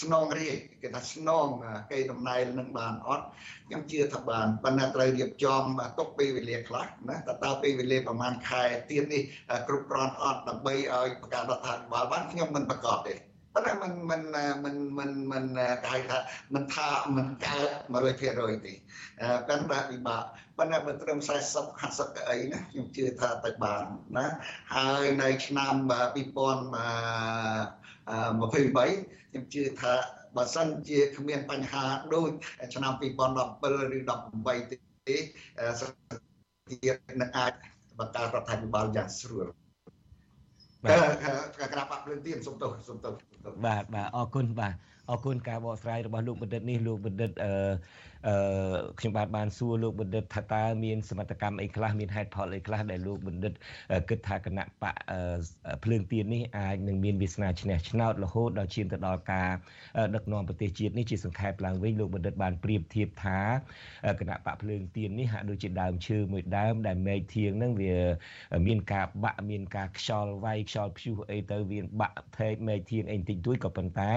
ស្នងរាជគេថាស្នងគេតំណែងនឹងបានអត់ខ្ញុំជឿថាបានប៉ុន្តែត្រូវរៀបចំទុកពេលវេលាខ្លះណាតើតើពេលវេលាប្រហែលខែទៀតនេះគ្រប់គ្រាន់អត់ដើម្បីឲ្យបង្កើតរដ្ឋាភិបាលបានខ្ញុំមិនប្រកាសទេប៉ុន្តែมันมันมันมันมันគេហៅថាมันថាมันកើត100%ទេប៉ុន្តែពិបាកប៉ុន្តែបើត្រឹម40 50កៅអីណាខ្ញុំជឿថាទៅបានណាហើយនៅឆ្នាំ2000 23ខ្ញុំជឿថាបើសិនជាគ្មានបញ្ហាដូចឆ្នាំ2017ឬ18ទេសភានឹងអាចបង្កើតរដ្ឋាភិបាលយ៉ាងស្រួលបាទក្រាបអរគុណទៀតសូមទោសសូមទោសបាទបាទអរគុណបាទ អរគុណការបកស្រាយរបស់លោកបណ្ឌិតនេះលោកបណ្ឌិតអឺអឺខ្ញុំបាទបានសួរលោកបណ្ឌិតថាតើមានសមត្ថកម្មអីខ្លះមានហេតុផលអីខ្លះដែលលោកបណ្ឌិតគិតថាគណៈបកភ្លើងទៀននេះអាចនឹងមានវាសនាឈ្នះឆ្នោតរហូតដល់ឈានទៅដល់ការដឹកនាំប្រទេសជាតិនេះជាសង្ខេបឡើងវិញលោកបណ្ឌិតបានប្រៀបធៀបថាគណៈបកភ្លើងទៀននេះហាក់ដូចជាដើមឈើមួយដើមដែលមែកធៀងហ្នឹងវាមានការបាក់មានការខ្យល់វាយខ្យល់ព្យុះអីទៅវាបាក់ភេកមែកធៀងអីបន្តិចតួចក៏ប៉ុន្តែ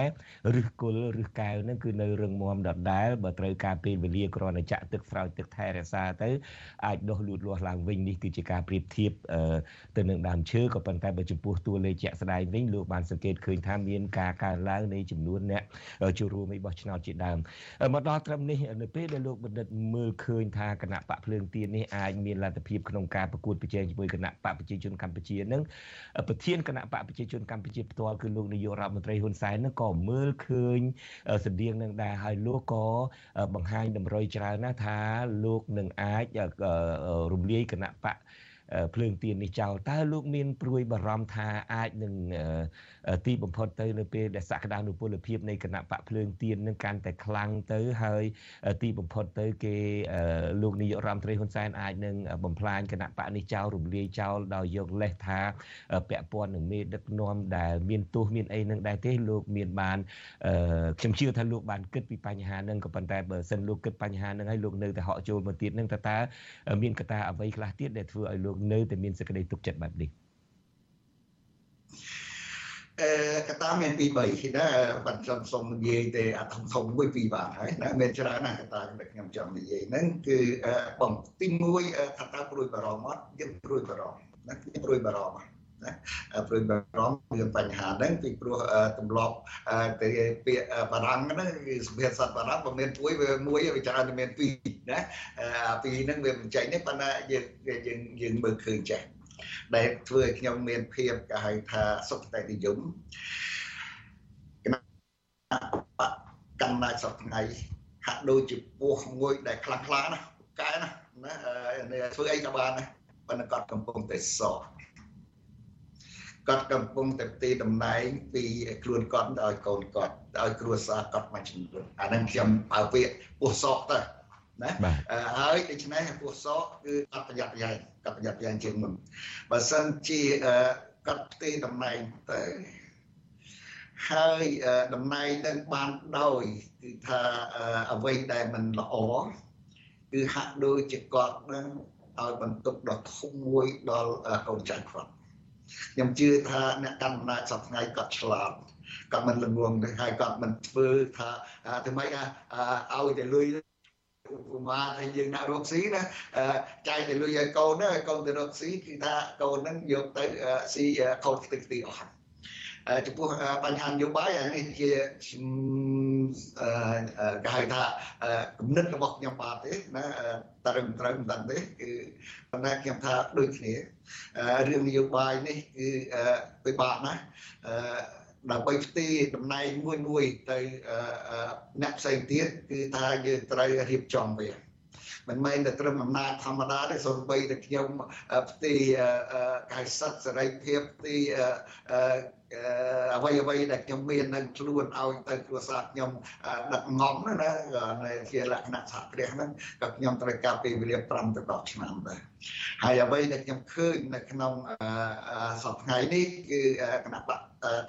ឫសគល់ឫសកែវហ្នឹងគឺនៅរឹងមាំដដែលបើត្រូវការពេលវេលាគ្រាន់តែចាក់ទឹកស្រោចទឹកថែរក្សាទៅអាចដុះលូតលាស់ឡើងវិញនេះគឺជាការប្រៀបធៀបទៅនឹងដើមឈើក៏ប៉ុន្តែបើចំពោះតួលេខជាក់ស្ដែងវិញលោកបានសង្កេតឃើញថាមានការកើនឡើងនៃចំនួនអ្នកចូលរួមឯបោះឆ្នោតជាដើមមកដល់ត្រឹមនេះនៅពេលដែលលោកបណ្ឌិតមើលឃើញថាគណៈបកភ្លើងទៀននេះអាចមានលទ្ធភាពក្នុងការប្រកួតប្រជែងជាមួយគណៈបកប្រជាជនកម្ពុជានឹងប្រធានគណៈបកប្រជាជនកម្ពុជាផ្ទាល់គឺលោកនាយករដ្ឋមន្ត្រីហ៊ុនសែននឹងក៏មើលឃើញស្តៀងនឹងដែរហើយលោកក៏បង្ហាញតម្រុយច្រើនណាស់ថាលោកនឹងអាចរំលាយគណៈបកភ្លើងទៀននេះចោលតើលោកមានព្រួយបារម្ភថាអាចនឹងទីបំផុតទៅនៅពេលដែលសក្តានុពលភាពនៃគណៈបកភ្លើងទៀននឹងកាន់តែខ្លាំងទៅហើយទីបំផុតទៅគេលោកនាយករដ្ឋមន្ត្រីហ៊ុនសែនអាចនឹងបំផ្លាញគណៈបកនេះចោលរំលាយចោលដោយយកលេសថាពាក់ព័ន្ធនឹងមេដឹកនាំដែលមានទោសមានអីនឹងដែរទេលោកមានបានខ្ញុំជឿថាលោកបានគិតពីបញ្ហានឹងក៏ប៉ុន្តែបើសិនលោកគិតបញ្ហានឹងហើយលោកនៅតែហក់ចូលមកទៀតនឹងតើតើមានកត្តាអ្វីខ្លះទៀតដែលធ្វើឲ្យលោកនៅតែមានសេចក្តីទុកចិត្តបែបនេះអឺ កតាមានពី3ណាបាត់ខ្ញុំសូមនិយាយទេអាធំធំមួយពីរបាទហើយណាមានច្រើនណាស់កតាដែលខ្ញុំចង់និយាយហ្នឹងគឺបងទី1ថាតើព្រួយបារម្ភអត់យើងព្រួយបារម្ភណាខ្ញុំព្រួយបារម្ភណាព្រួយបារម្ភរឿងបញ្ហាហ្នឹងពីព្រោះទម្លាប់ទៅពាក្យបារាំងហ្នឹងគឺសុភាសិតបារាំងបើមានព្រួយវាមួយវាច្រើនតែមានពីរណាអាពីរហ្នឹងវាមិនចេញទេប៉ុន្តែយើងយើងយើងមើលឃើញចេះ ដែលធ្វើឲ្យខ្ញុំមានភាពគេហៅថាសុខតែនិយមគណៈកម្មណាចសប្ថ្ងៃហាក់ដូចជាពោះមួយដែលខ្លាំងខ្លាណាកែណាណាធ្វើអីក៏បានណាប៉ុន្តែគាត់កំពុងតែសោះគាត់កំពុងតែទីតំណែងពីខ្លួនគាត់ឲ្យកូនគាត់ឲ្យគ្រួសារគាត់មកជំនួសអានឹងខ្ញុំបើពាក្យពោះសោះទៅ ណាហើយដូច្នេះពោះសោះគឺអត់ប្រយ័ត្នប្រយែងគាត់ប្រយ័ត្នប្រយែងជាងមុនបើសិនជាគាត់ទីតំណែងទៅហើយតំណែងនឹងបានដោយគឺថាអ្វីដែលមិនល្អគឺហាក់ដូចជាគាត់នឹងឲ្យបន្ទុកដ៏ធំមួយដល់កូនចៅគាត់ខ្ញុំជឿថាអ្នកកាន់អំណាចសប្តាហ៍គាត់ឆ្លាតគាត់មិនល្ងងទេហើយគាត់មិនធ្វើថាធ្វើម៉េចឲ្យតែលុយ ឧបមាថាយើងដាក់រកស៊ីណាចាយទៅលុយឲ្យកូនណាឲ្យកូនទៅរកស៊ីគឺថាកូនហ្នឹងយកទៅស៊ីខូចខ្ទេចខ្ទីអស់ចំពោះបញ្ហានយោបាយអានេះជាគេហៅថាគំនិតរបស់ខ្ញុំបាទទេណាត្រឹមត្រូវមិនដឹងទេគឺប៉ុន្តែខ្ញុំថាដូចគ្នារឿងនយោបាយនេះគឺពិបាកណាស់ ដើម្បីផ្ទេរតំណែងមួយមួយទៅអ្នកផ្សេងទៀតគឺថាយើងត្រូវរៀបចំវាមិនមែនតែត្រឹមអំណាចធម្មតាទេសូម្បីតែខ្ញុំផ្ទេរកាយសិទ្ធិសេរីភាពផ្ទេរ អ្វីអ្វីដែលខ្ញុំមាននៅខ្លួនឲ្យទៅគ្រួសារខ្ញុំដឹកងំណាជាលក្ខណៈសហគ្រាសហ្នឹងក៏ខ្ញុំត្រូវការពេលវេលា5ទៅ10ឆ្នាំដែរហើយអ្វីដែលខ្ញុំឃើញនៅក្នុងសប្តាហ៍នេះគឺគណៈបក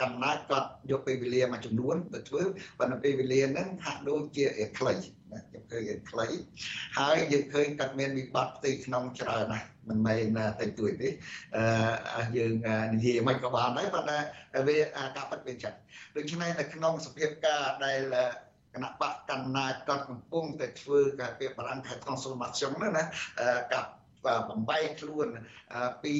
កំណាចគាត់យកពេលវេលាមួយចំនួនទៅធ្វើប៉ុន្តែពេលវេលាហ្នឹងហាក់ដូចជាខ្លីណាខ្ញុំឃើញវាខ្លីហើយយើងឃើញគាត់មានវិបត្តិផ្ទៃក្នុងច្រើនណាស់ មិនមែនតែទួយទេអឺយើងនិយាយមិនក៏បានដែរប៉ុន្តែវាការពិតវាចឹងដូច្នេះនៅក្នុងសភាពការដែលគណៈបកកណ្ណាចគាត់កំពុងតែធ្វើការពីបារាំងខេត្ត transformation ហ្នឹងណាกับបំ បែកខ្លួនពី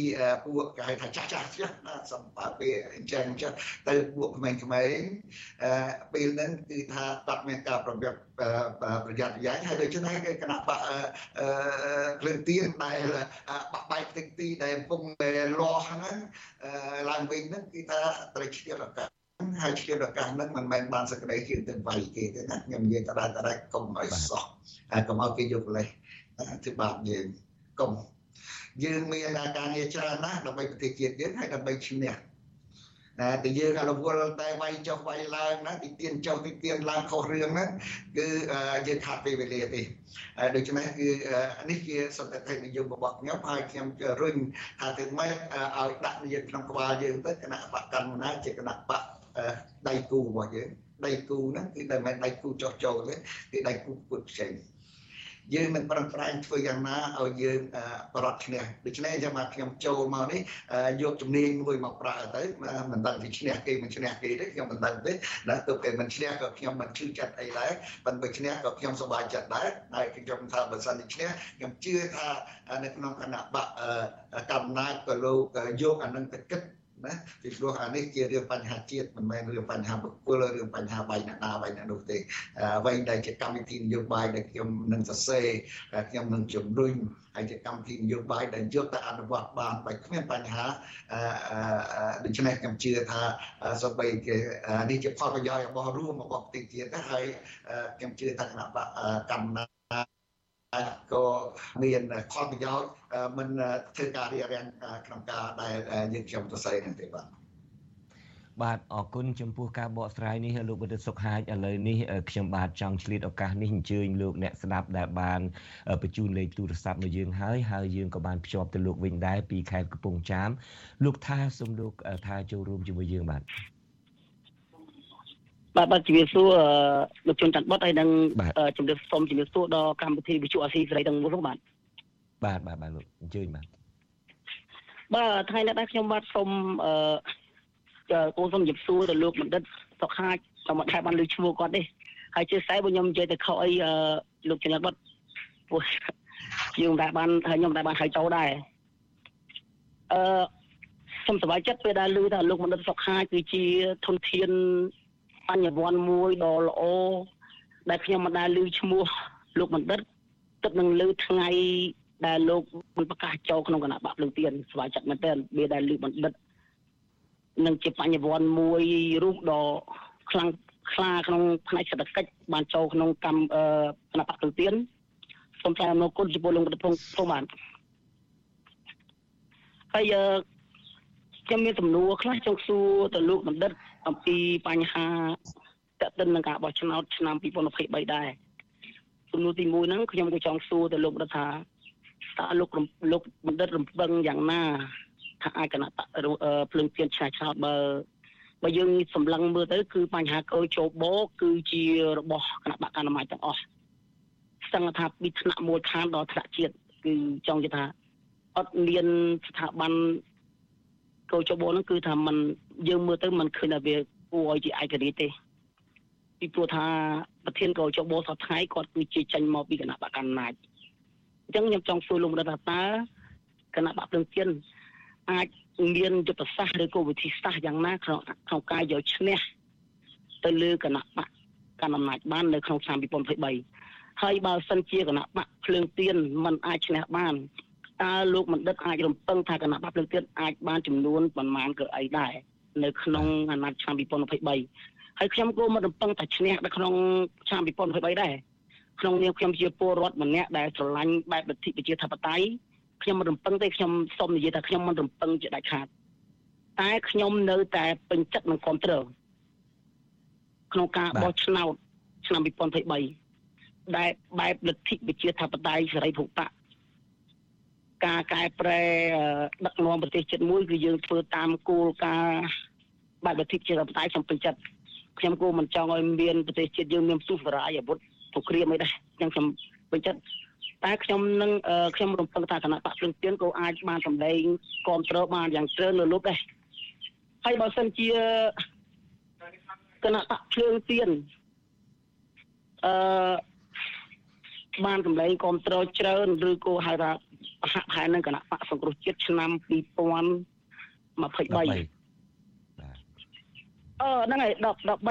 ពួកគេហៅថាចាស់ចាស់ចាស់សម្រាប់ពីអញ្ចឹងចាស់ទៅពួកក្មេងៗពេលហ្នឹងគឺថាបាត់មានការប្រយ័ត្នប្រយ័ត្នប្រយែងហើយដូច្នេះគេគណៈបកគ្រឿងទៀនដែលបាក់បែកទឹកទីដែលកំពុងតែលាស់ហ្នឹងឡើងវិញហ្នឹងគឺថាត្រូវឆ្លៀតឱកាសហើយឆ្លៀតឱកាសហ្នឹងមិនមែនបានសក្តីជាទៅវាយគេទេណាខ្ញុំនិយាយតដែរតដែរកុំឲ្យសោះហើយកុំឲ្យគេយកលេសធ្វើបាបយើង កុំយើងមានការងារច្រើនណាស់ដើម្បីប្រទេសជាតិយើងហើយដើម្បីឈ្នះតែតែយើងរវល់តែវាយចុះវាយឡើងណាទីទៀនចុះទីទៀនឡើងខុសរឿងហ្នឹងគឺយើងខាត់ពេលវេលាទេដូច្នេះគឺនេះជាសន្តិភាពនិយមរបស់ខ្ញុំហើយខ្ញុំរុញថាទៅម៉េចឲ្យដាក់យើងក្នុងក្បាលយើងទៅគណៈបកកម្មណាជាគណៈបកដៃគូរបស់យើងដៃគូហ្នឹងគឺតែមិនដៃគូចោះចូលទេគឺដៃគូពុទ្ធផ្សេង យើងនឹងប្រឹងប្រែងធ្វើយ៉ាងណាឲ្យយើងប្រត់ឈ្នះដូច្នេះចាំមកខ្ញុំចូលមកនេះយកជំនាញមួយមកប្រើទៅមិនដឹងពីឈ្នះគេមិនឈ្នះគេទេខ្ញុំមិនដឹងទេណាទោះពេលមិនឈ្នះក៏ខ្ញុំមិនជឿចិត្តអីដែរប៉ុន្តែឈ្នះក៏ខ្ញុំសប្បាយចិត្តដែរហើយខ្ញុំថាបើសិនជាឈ្នះខ្ញុំជឿថានៅក្នុងគណៈបកកម្មណាចក៏លោកយកអានឹងទៅគិត ណាពីព្រោះអានេះជារឿងបញ្ហាជាតិមិនមែនរឿងបញ្ហាបុគ្គលរឿងបញ្ហាបៃអ្នកណាបៃអ្នកនោះទេអ្វីដែលជាកម្មវិធីនយោបាយដែលខ្ញុំនឹងសរសេរខ្ញុំនឹងជំរុញហើយជាកម្មវិធីនយោបាយដែលយកទៅអនុវត្តបានបើគ្មានបញ្ហាដូច្នេះខ្ញុំជឿថាសូម្បីគេនេះជាផលប្រយោជន៍របស់រួមរបស់ប្រទេសជាតិហើយខ្ញុំជឿថាគណៈកម្ម ក៏មានផលប្រយោជន៍មិនធ្វើការរៀបរៀងក្នុងការដែលយើងខ្ញុំទៅស្អីនឹងទេបាទបាទអរគុណចំពោះការបកស្រាយនេះលោកបណ្ឌិតសុខហាជឥឡូវនេះខ្ញុំបាទចង់ឆ្លៀតឱកាសនេះអញ្ជើញលោកអ្នកស្ដាប់ដែលបានបញ្ជូនលេខទូរស័ព្ទមកយើងហើយហើយយើងក៏បានភ្ជាប់ទៅលោកវិញដែរពីខេត្តកំពង់ចាមលោកថាសូមលោកថាចូលរួមជាមួយយើងបាទ បាទបាទជំរាបសួរលោកជុនច័ន្ទបុតហើយនឹងជំរាបសូមជំរាបសួរដល់កម្មវិធីវិទ្យុអាស៊ីសេរីទាំងមូលបាទបាទបាទបាទលោកអញ្ជើញបាទបាទថ្ងៃនេះដែរខ្ញុំបាទសូមអឺគូសូមជម្រាបសួរទៅលោកបណ្ឌិតសុកហាចសូមថែបានលើឈ្មោះគាត់ទេហើយជាខ្សែរបស់ខ្ញុំនិយាយទៅខុសអីលោកចន្ទបុតពោះខ្ញុំតែបានខ្ញុំតែបានហៅចូលដែរអឺខ្ញុំសប្បាយចិត្តពេលដែលឮថាលោកបណ្ឌិតសុកហាចគឺជាធនធាន បញ្ញវន្តមួយដ៏ល្អដែលខ្ញុំមិនដែលឮឈ្មោះលោកបណ្ឌិតទឹកនឹងលើថ្ងៃដែលលោកបានប្រកាសចូលក្នុងគណៈបកភ្លឹងទៀនស្វាចិត្តមែនទែនវាដែលលើបណ្ឌិតនឹងជាបញ្ញវន្តមួយរូបដ៏ខ្លាំងខ្លាក្នុងផ្នែកសេដ្ឋកិច្ចបានចូលក្នុងកម្មគណៈបកភ្លឹងទៀនសូមថ្លែងអំណរគុណចំពោះលោកបណ្ឌិតភុងភុងបានហើយ ខ្ញុំមានសំណួរខ្លះចង់សួរទៅលោកបណ្ឌិត អំពីបញ្ហាតតិននឹងការបោះឆ្នោតឆ្នាំ2023ដែរសំណួរទី1ហ្នឹងខ្ញុំក៏ចង់សួរទៅលោករដ្ឋាតើលោកលោកបណ្ឌិតរំពឹងយ៉ាងណាថាអាចគណៈភ្លើងទៀនឆ្នះឆ្នោតបើបើយើងសម្លឹងមើលទៅគឺបញ្ហាកោជោបោគឺជារបស់គណៈបកកណ្ដាលទាំងអស់ស្ទឹងថាពីថ្នាក់មូលដ្ឋានដល់ថ្នាក់ជាតិគឺចង់និយាយថាអត់មានស្ថាប័ន កោជបហ្នឹងគឺថាมันយើងមើលទៅมันឃើញថាវាគួរឲ្យជាឯករាជ្យទេ ពីព្រោះថាប្រធានកោជបសប្តាហ៍គាត់គឺជាចេញមកពីគណៈបកកណ្ដាលអញ្ចឹងខ្ញុំចង់សួរលោកម្ដងថាតើគណៈបកភ្លើងទៀនអាចមានយុទ្ធសាស្ត្រឬក៏វិធីសាស្ត្រយ៉ាងណាក្នុងក្នុងការយកឈ្នះទៅលើគណៈបកកណ្ដាលអំណាចបាននៅក្នុងឆ្នាំ2023ហើយបើសិនជាគណៈបកភ្លើងទៀនមិនអាចឈ្នះបាន តើលោកបណ្ឌិតអាចរំពឹងថាគណៈបកភ្លើងទៀនអាចបានចំនួនប្រមាណកៅអីដែរនៅក្នុងអាណត្តិឆ្នាំ2023ហើយខ្ញុំក៏មិនរំពឹងថាឈ្នះនៅក្នុងឆ្នាំ2023ដែរក្នុងនាមខ្ញុំជាពលរដ្ឋម្នាក់ដែលស្រឡាញ់បែបលទ្ធិប្រជាធិបតេយ្យខ្ញុំមិនរំពឹងទេខ្ញុំសូមនិយាយថាខ្ញុំមិនរំពឹងជាដាច់ខាតតែខ្ញុំនៅតែពេញចិត្តនឹងគ្រប់គ្រងក្នុងការបោះឆ្នោតឆ្នាំ2023ដែលបែបលទ្ធិប្រជាធិបតេយ្យសេរីភូតៈ ការកែប្រែដឹកនាំប្រទេសជាតិមួយគឺយើងធ្វើតាមគោលការណ៍បែបលទ្ធិប្រជាធិបតេយ្យខ្ញុំពេញចិត្តខ្ញុំគូមិនចង់ឲ្យមានប្រទេសជាតិយើងមានផ្ទុះបរាយអាវុធសង្គ្រាមអីដែរអញ្ចឹងខ្ញុំពេញចិត្តតែខ្ញុំនឹងខ្ញុំរំពឹងថាគណៈបកភ្លឹងទៀនក៏អាចបានសម្ដែងគ្រប់គ្រងបានយ៉ាងជ្រើលើលុបដែរហើយបើសិនជាគណៈបកភ្លើងទៀនអឺបានសម្ដែងគ្រប់គ្រងច្រើនឬក៏ហៅថាប្រ ហាក់ប្រហែលនឹងគណៈបកសង្គ្រោះជាតិឆ្នាំ2023អឺហ្នឹងហើយ10 13 13ម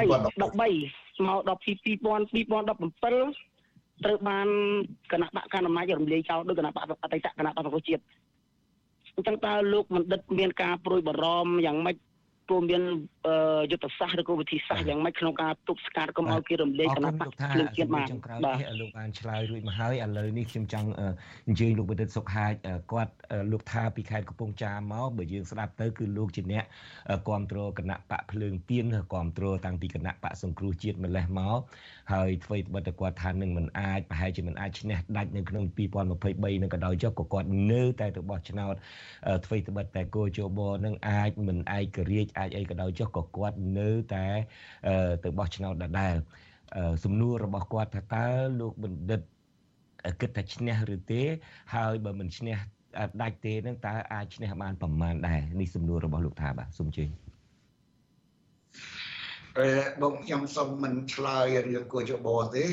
កដល់ពី2000 2017ត្រូវបានគណៈបកកណ្ដាលអំណាចរំលាយចោលដោយគណៈបកអតីតគណៈបកប្រជាជាតិអញ្ចឹងតើលោកបណ្ឌិតមានការប្រួយបារម្ភយ៉ាងម៉េច ព្រមមានយុទ្ធសាស្ត្រឬក៏វិធីសាស្ត្រយ៉ាងម៉េចក្នុងការទប់ស្កាត់កុំឲ្យគេរំលាយគណៈបកភ្លើងជាតិបានបាទលោកបានឆ្លើយរួចមកហើយឥឡូវនេះខ្ញុំចង់អញ្ជើញលោកបណ្ឌិតសុខហាជគាត់លោកថាពីខេត្តកំពង់ចាមមកបើយើងស្ដាប់ទៅគឺលោកជាអ្នកគ្រប់គ្រងគណៈបកភ្លើងទៀនគ្រប់គ្រងតាំងពីគណៈបកសង្គ្រោះជាតិម្លេះមកហើយអ្វីត្បិតតែគាត់ថានឹងមិនអាចប្រហែលជាមិនអាចឈ្នះដាច់នៅក្នុង2023នឹងក៏ដោយចុះក៏គាត់នៅតែទៅបោះឆ្នោតអ្វីត្បិតតែគោជបនឹងអាចមិនឯករាជ្យអាចអីក៏ដោយចុះក៏គាត់នៅតែទៅបោះឆ្នោតដដែលសំណួររបស់គាត់ថាតើលោកបណ្ឌិតគិតថាឈ្នះឬទេ ហើយបើមិនឈ្នះដាច់ទេនឹងតើអាចឈ្នះបានប្រមាណដែរនេះសំណួររបស់លោកថាបាទសូមជឿអឺ បងខ្ញុំសូមមិនឆ្លើយរឿងគួរយោបល់ទេ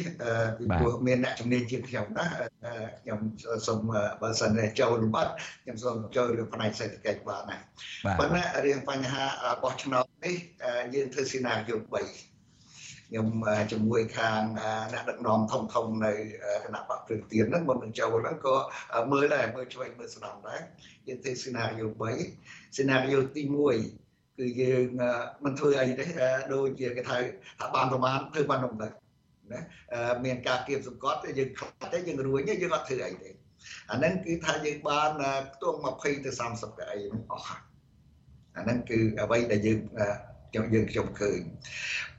ពីព្រោះមានអ្នកជំនាញជាងខ្ញុំណាខ្ញុំសូមបើសិនចូលលំបាត់ខ្ញុំសូមចូលរឿងផ្នែកសេដ្ឋកិច្ចបានណាប៉ុន្តែរឿងបញ្ហាបោះឆ្នោតនេះយើងធ្វើស៊ីណារីយ៉ូ3ខ្ញុំជាមួយខាងអ្នកដឹកនាំធំធំនៅគណៈបកព្រឹកទៀនហ្នឹងមុននឹងចូលហ្នឹងក៏មើលដែរមើលឆ្វេងមើលស្ដាំដែរយើងធ្វើស៊ីណារីយ៉ូ3ស៊ីណារីយ៉ូទី1 គឺយើងមិនធ្វើអីទេដូចជាគេថាថាបានប្រមាណធ្វើបាននោះទៅណាមានការគៀបសង្កត់យើងខ្លាចទេយើងរួញយើងអត់ធ្វើអីទេអាហ្នឹងគឺថាយើងបានខ្ទង់20ទៅ30កៅអីហ្នឹងអស់អាហ្នឹងគឺអ្វីដែលយើងខ្ញុំយើងខ្ញុំឃើញ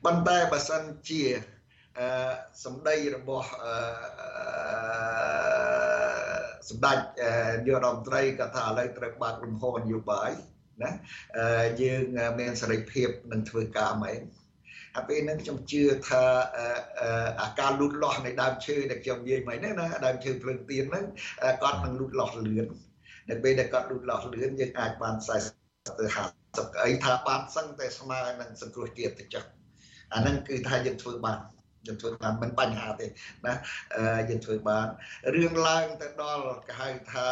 ប៉ុន្តែបើសិនជាអឺសម្ដីរបស់អឺសម្ដេចនាយករដ្ឋមន្ត្រីក៏ថាឥឡូវត្រូវបើកលំហនយោបាយ ណាយើងមានសេរីភាពនឹងធ្វើការមែនហើយពេលហ្នឹងខ្ញុំជឿថាអាការលូតលាស់នៃដើមឈើដែលខ្ញុំនិយាយមិញហ្នឹងណាដើមឈើភ្លើងទៀនហ្នឹងគាត់នឹងលូតលាស់លឿននៅពេលដែលគាត់លូតលាស់លឿនយើងអាចបាន40ទៅ50កៅអីថាបានសឹងតែស្មើនឹងសង្គ្រោះជាតិទៅចុះអាហ្នឹងគឺថាយើងធ្វើបានយើងធ្វើបានមិនបញ្ហាទេណាយើងធ្វើបានរឿងឡើងទៅដល់គេហៅថា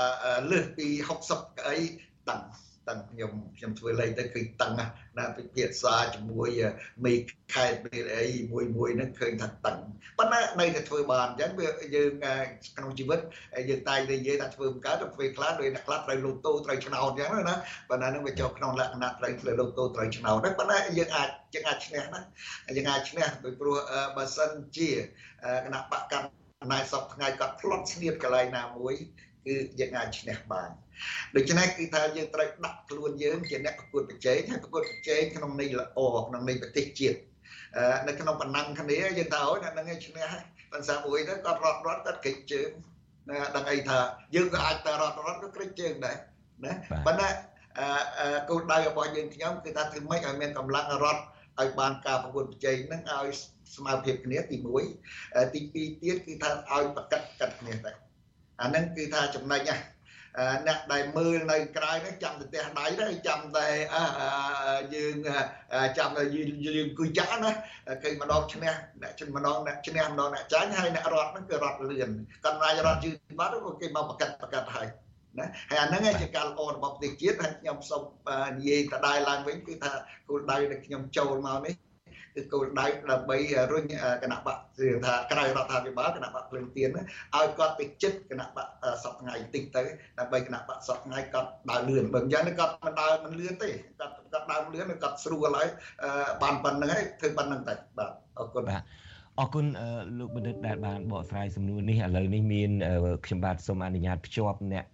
លើសពី60កៅអីដឹង តឹងខ្ញុំខ្ញុំធ្វើលេខទៅគឺតឹងណាពិភាក្សាជាមួយមេខេត្តមេអីមួយមួយហ្នឹងឃើញថាតឹងប៉ុន្តែនៅតែធ្វើបានអញ្ចឹងវាយើងក្នុងជីវិតយើងតែងតែនិយាយថាធ្វើមិនកើតទៅធ្វើខ្លះដោយអ្នកខ្លះត្រូវលូតូត្រូវឆ្នោតអញ្ចឹងណាប៉ុន្តែហ្នឹងវាចូលក្នុងលក្ខណៈត្រូវធ្វើលូតូត្រូវឆ្នោតហ្នឹងប៉ុន្តែយើងអាចយើងអាចឈ្នះណាយើងអាចឈ្នះដោយព្រោះបើសិនជាគណៈបកកាន់អំណាចសពថ្ងៃគាត់ផ្លត់ស្នៀតកន្លែងណាមួយគឺយើងអាចឈ្នះបាន ដូច្នេះគឺថាយើងត្រូវដាក់ខ្លួនយើងជាអ្នកប្រកួតប្រជែងហើយប្រកួតប្រជែងក្នុងន័យល្អក្នុងន័យប្រទេសជាតិនៅក្នុងបណ្ណឹងគ្នាយើងថាអូយអ្នកនឹងឯងឈ្នះប៉ុន្តែមួយទៅគាត់រត់រត់គាត់ក្រិចជើងណាដឹងអីថាយើងក៏អាចតែរត់រត់ក៏ក្រិចជើងដែរណាប៉ុន្តែគោលដៅរបស់យើងខ្ញុំគឺថាធ្វើម៉េចឲ្យមានកម្លាំងរត់ឲ្យបានការប្រកួតប្រជែងហ្នឹងឲ្យស្មើភាពគ្នាទី1ទី2ទៀតគឺថាឲ្យប្រកាត់កាត់គ្នាដែរអាហ្នឹងគឺថាចំណុចណា អ្នកដែលមើលនៅក្រៅហ្នឹងចាំតែផ្ទះដៃទៅចាំតែយើងចាំតែយើងគួយចាក់ណាឃើញម្ដងឈ្នះអ្នកឈ្នះម្ដងអ្នកឈ្នះម្ដងអ្នកចាញ់ហើយអ្នករត់ហ្នឹងគឺរត់លឿនគាត់អាចរត់យឺតបាត់ក៏គេមកប្រកាត់ប្រកាត់ហើយណាហើយអាហ្នឹងឯងជាការល្អរបស់ប្រទេសជាតិហើយខ្ញុំសូមនិយាយដដែលឡើងវិញគឺថាគោលដៅដែលខ្ញុំចូលមកនេះ គឺគោលដៅដើម្បីរុញគណៈបកគឺថាក្រៅរដ្ឋាភិបាលគណៈបកភ្លើងទៀនឲ្យគាត់ទៅចិត្តគណៈបកសពថ្ងៃតិចទៅដើម្បីគណៈបកសពថ្ងៃគាត់ដើរលឿនបើអញ្ចឹងគាត់មិនដើរមិនលឿនទេគាត់គាត់ដើរលឿនគាត់ស្រួលហើយបានប៉ុណ្្នឹងហើយធ្វើប៉ុណ្្នឹងតែបាទអរគុណបាទ អរគុណលោកបណ្ឌិតដែលបានបកស្រាយសំណួរនេះឥឡូវនេះមានខ្ញុំបាទសូមអនុញ្ញាតភ្ជាប់អ្នក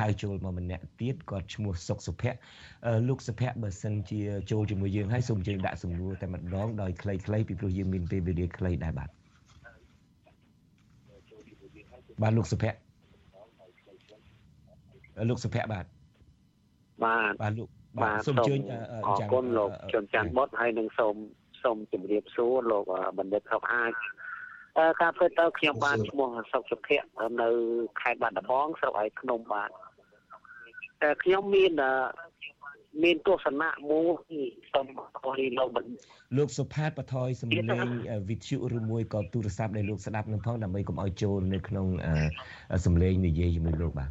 ហៅចូលមកម្នាក់ទៀតគាត់ឈ្មោះសុកសុភ័ក្រលោកសុភ័ក្របើសិនជាចូលជាមួយយើងហើយសូមជើញដាក់សំណួរតែម្ដងដោយខ្លីៗពីព្រោះយើងមានពេលវេលាខ្លីដែរបាទបាទលោកសុភ័ក្រលោកសុភ័ក្របាទបាទបាទលោកបាទសូមអញ្ជើញអរគុណលោកជុនច័ន្ទបុតហើយនឹងសូម សូមជម្រាបសួរលោកបណ្ឌិតខប់អាចការធ្វើទៅខ្ញុំបានឈ្មោះសុកសុភ័ក្រនៅខេត្តបាត់ដំបងស្រុកឯភ្នំបាទតែខ្ញុំមានមានទស្សនៈមួយសូមអរលោកបណ្ឌិតលោកសុផាតបថយសំឡេងវិទ្យុឬមួយក៏ទូរស័ព្ទដែលលោកស្ដាប់នឹងផងដើម្បីកុំឲ្យចូលនៅក្នុងសំឡេងនិយាយជាមួយលោកបាទ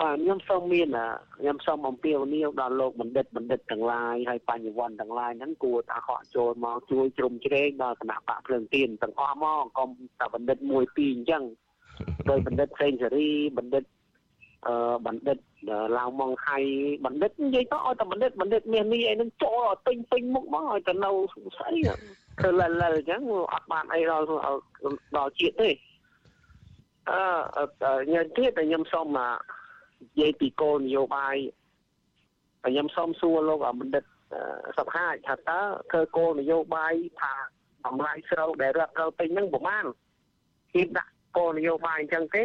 បាទខ្ញុំសូមមានខ្ញុំសូមអំពាវនាវដល់លោកបណ្ឌិតបណ្ឌិតទាំងឡាយហើយបញ្ញវន្តទាំងឡាយហ្នឹងគួរតែហក់ចូលមកជួយជ្រោមជ្រែងដល់គណៈបកភ្លើងទៀនទាំងអស់មកកុំតែបណ្ឌិតមួយពីរអញ្ចឹងដោយបណ្ឌិតផ្សេងសេរីបណ្ឌិតអឺបណ្ឌិតឡាវម៉ងហៃបណ្ឌិតនិយាយទៅឲ្យតែបណ្ឌិតបណ្ឌិតមាសនេះឯនឹងចូលឲ្យពេញពេញមុខមកឲ្យតែនៅស្អីគឺលលអញ្ចឹងអត់បានអីដល់ដល់ជាតិទេអឺញ៉ាំទៀតតែខ្ញុំសូម និយាយពីគោលនយោបាយខ្ញុំសូមសួរលោកបណ្ឌិតសុខាថាតើធ្វើគោលនយោបាយថាតម្លៃស្រូវដែលរដ្ឋត្រូវទិញហ្នឹងប្រហែលគេដាក់គោលនយោបាយអញ្ចឹងទេ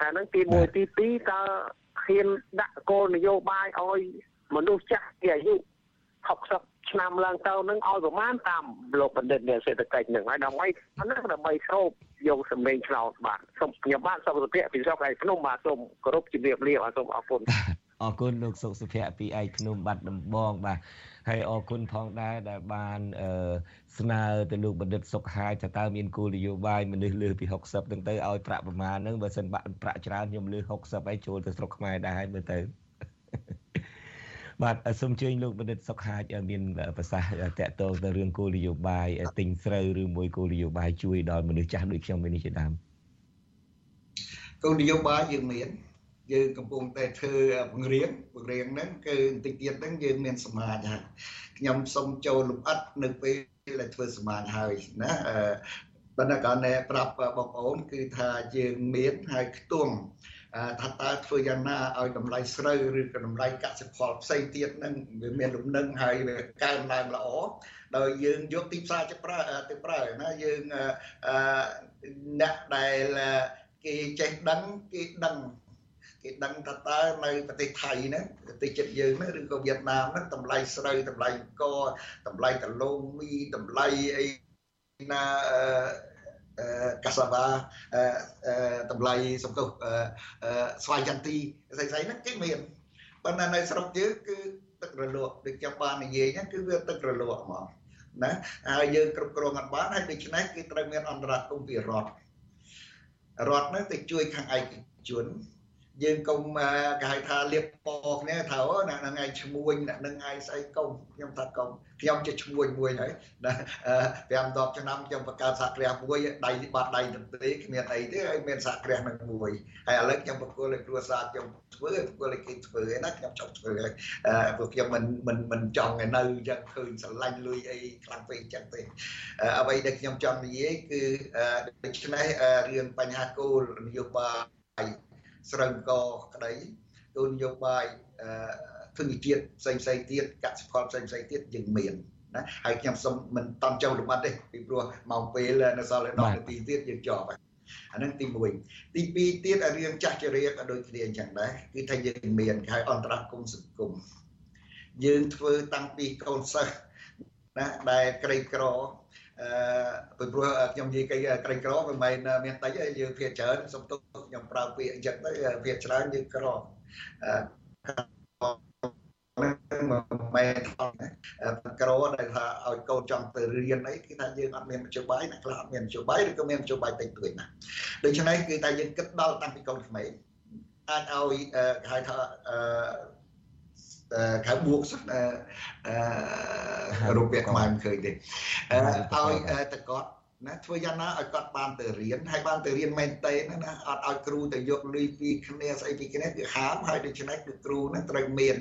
អាហ្នឹងទី1ទី2តើហ៊ានដាក់គោលនយោបាយឲ្យមនុស្សចាស់ពីអាយុ60 ឆ្នាំឡើងទៅនឹងឲ្យប្រមាណតាមលោកបណ្ឌិតនៃសេដ្ឋកិច្ចនឹងហើយដើម្បីអាហ្នឹងដើម្បីស្រូបយកសម្លេងឆ្នោតបាទសូមខ្ញុំបាទសូមសុភ័ក្រពីស្រុកឯភ្នំបាទសូមគោរពជំរាបលាបាទសូមអរគុណអរគុណលោកសុខសុភ័ក្រពីឯភ្នំបាត់ដំបងបាទហើយអរគុណផងដែរដែលបានស្នើទៅលោកបណ្ឌិតសុខហាយថាតើមានគោលនយោបាយមនុស្សលើពី60ហ្នឹងទៅឲ្យប្រាក់ប្រមាណហ្នឹងបើសិនបាក់ប្រាក់ច្រើនខ្ញុំលើ60ហើយចូលទៅស្រុកខ្មែរដែរហើយមើលទៅ បាទសូមអញ្ជើញលោកបណ្ឌិតសុខហាជមានប្រសាសន៍តកតងទៅរឿងគោលនយោបាយទិញស្រូវឬមួយគោលនយោបាយជួយដល់មនុស្សចាស់ដូចខ្ញុំនេះជាដើមគោលនយោបាយយើងមានយើងកំពុងតែធ្វើបង្រៀនបង្រៀនហ្នឹងគឺបន្តិចទៀតហ្នឹងយើងមានសមាជហើយខ្ញុំសូមចូលលំអិតនៅពេលដែលធ្វើសមាជហើយណាបណ្ឌករណែប្រាប់បងប្អូនគឺថាយើងមានហើយខ្ទង់ ថាតើធ្វើយ៉ាងណាឲ្យតម្លៃស្រូវឬក៏តម្លៃកសិផលផ្សេងទៀតហ្នឹងវាមានលំនឹងហើយវាកើនឡើងល្អដោយយើងយកទីផ្សារទៅប្រើទៅប្រើណាយើងអ្នកដែលគេចេះដឹងគេដឹងគេដឹងថាតើនៅប្រទេសថៃហ្នឹងប្រទេសជិតយើងហ្នឹងឬក៏វៀតណាមហ្នឹងតម្លៃស្រូវតម្លៃកតម្លៃដលូមីតម្លៃអីណា កាសាវ៉ាតម្លៃសំទុះស្វាយចន្ទីស្អីស្អីហ្នឹងគេមានប៉ុន្តែនៅស្រុកយើងគឺទឹករលកដូចខ្ញុំបាននិយាយហ្នឹងគឺវាទឹករលកហ្មងណាហើយយើងគ្រប់គ្រងអត់បានហើយដូច្នេះគឺត្រូវមានអន្តរាគមន៍ពីរដ្ឋរដ្ឋហ្នឹងទៅជួយខាងឯកជន យើងកុំគេហៅថាលៀបពគ្នាថាអូណានឹងឯងឈ្មួញណានឹងឯងស្អីកុំខ្ញុំថាកុំខ្ញុំជាឈ្មួញមួយហើយណា5 10ឆ្នាំខ្ញុំបង្កើតសហគ្រាសមួយដៃបាត់ដៃទៅទេគ្មានអីទេហើយមានសហគ្រាសនឹងមួយហើយឥឡូវខ្ញុំប្រគល់ឲ្យគ្រួសារខ្ញុំធ្វើប្រគល់ឲ្យគេធ្វើឯណាខ្ញុំចង់ធ្វើហើយព្រោះខ្ញុំមិនមិនមិនចង់ឲ្យនៅអញ្ចឹងឃើញស្រឡាញ់លុយអីខ្លាំងពេកអញ្ចឹងទេអ្វីដែលខ្ញុំចង់និយាយគឺដូច្នេះរឿងបញ្ហាគោលនយោបាយ ស្រូវកក្តីគោលនយោបាយធនធានផ្សេងផ្សេងទៀតកសិផលផ្សេងផ្សេងទៀតយើងមានណាហើយខ្ញុំសូមមិនតន់ចូលលំអិតទេពីព្រោះម៉ោងពេលនៅសល់10នាទីទៀតយើងចប់ហើយអានឹងទី1ទី2ទៀតរឿងចាស់ចរិយាក៏ដូចគ្នាអញ្ចឹងដែរគឺថាយើងមានគេហៅអន្តរកម្មសង្គមយើងធ្វើតាំងពីកូនសិស្សណាដែលក្រីក្រ អឺព្រោះខ្ញុំនិយាយគេក្រីក្រមិនមែនមានតិចទេយើងភាគច្រើនសុំទោសខ្ញុំប្រើពាក្យអញ្ចឹងទៅភាគច្រើនយើងក្រមិនមែនក្រដែលថាឲ្យកូនចង់ទៅរៀនអីគឺថាយើងអត់មានមជ្ឈបាយណាខ្លះអត់មានមជ្ឈបាយឬក៏មានមជ្ឈបាយតិចតួចណាដូច្នេះគឺតែយើងគិតដល់តាំងពីកូនក្មេងអាចឲ្យគេហៅថាអឺ ខៅបួកសិនអឺរូបភាពខ្មែរមិនឃើញទេឲ្យតកត់ ណាធ្វើយ៉ាងណាឲ្យគាត់បានទៅរៀនហើយបានទៅរៀនមែនតេណាអត់ឲ្យគ្រូទៅយកលុយពីគ្នាស្អីពីគ្នាគឺហាមហើយដូច្នេះគឺគ្រូនឹងត្រូវមាន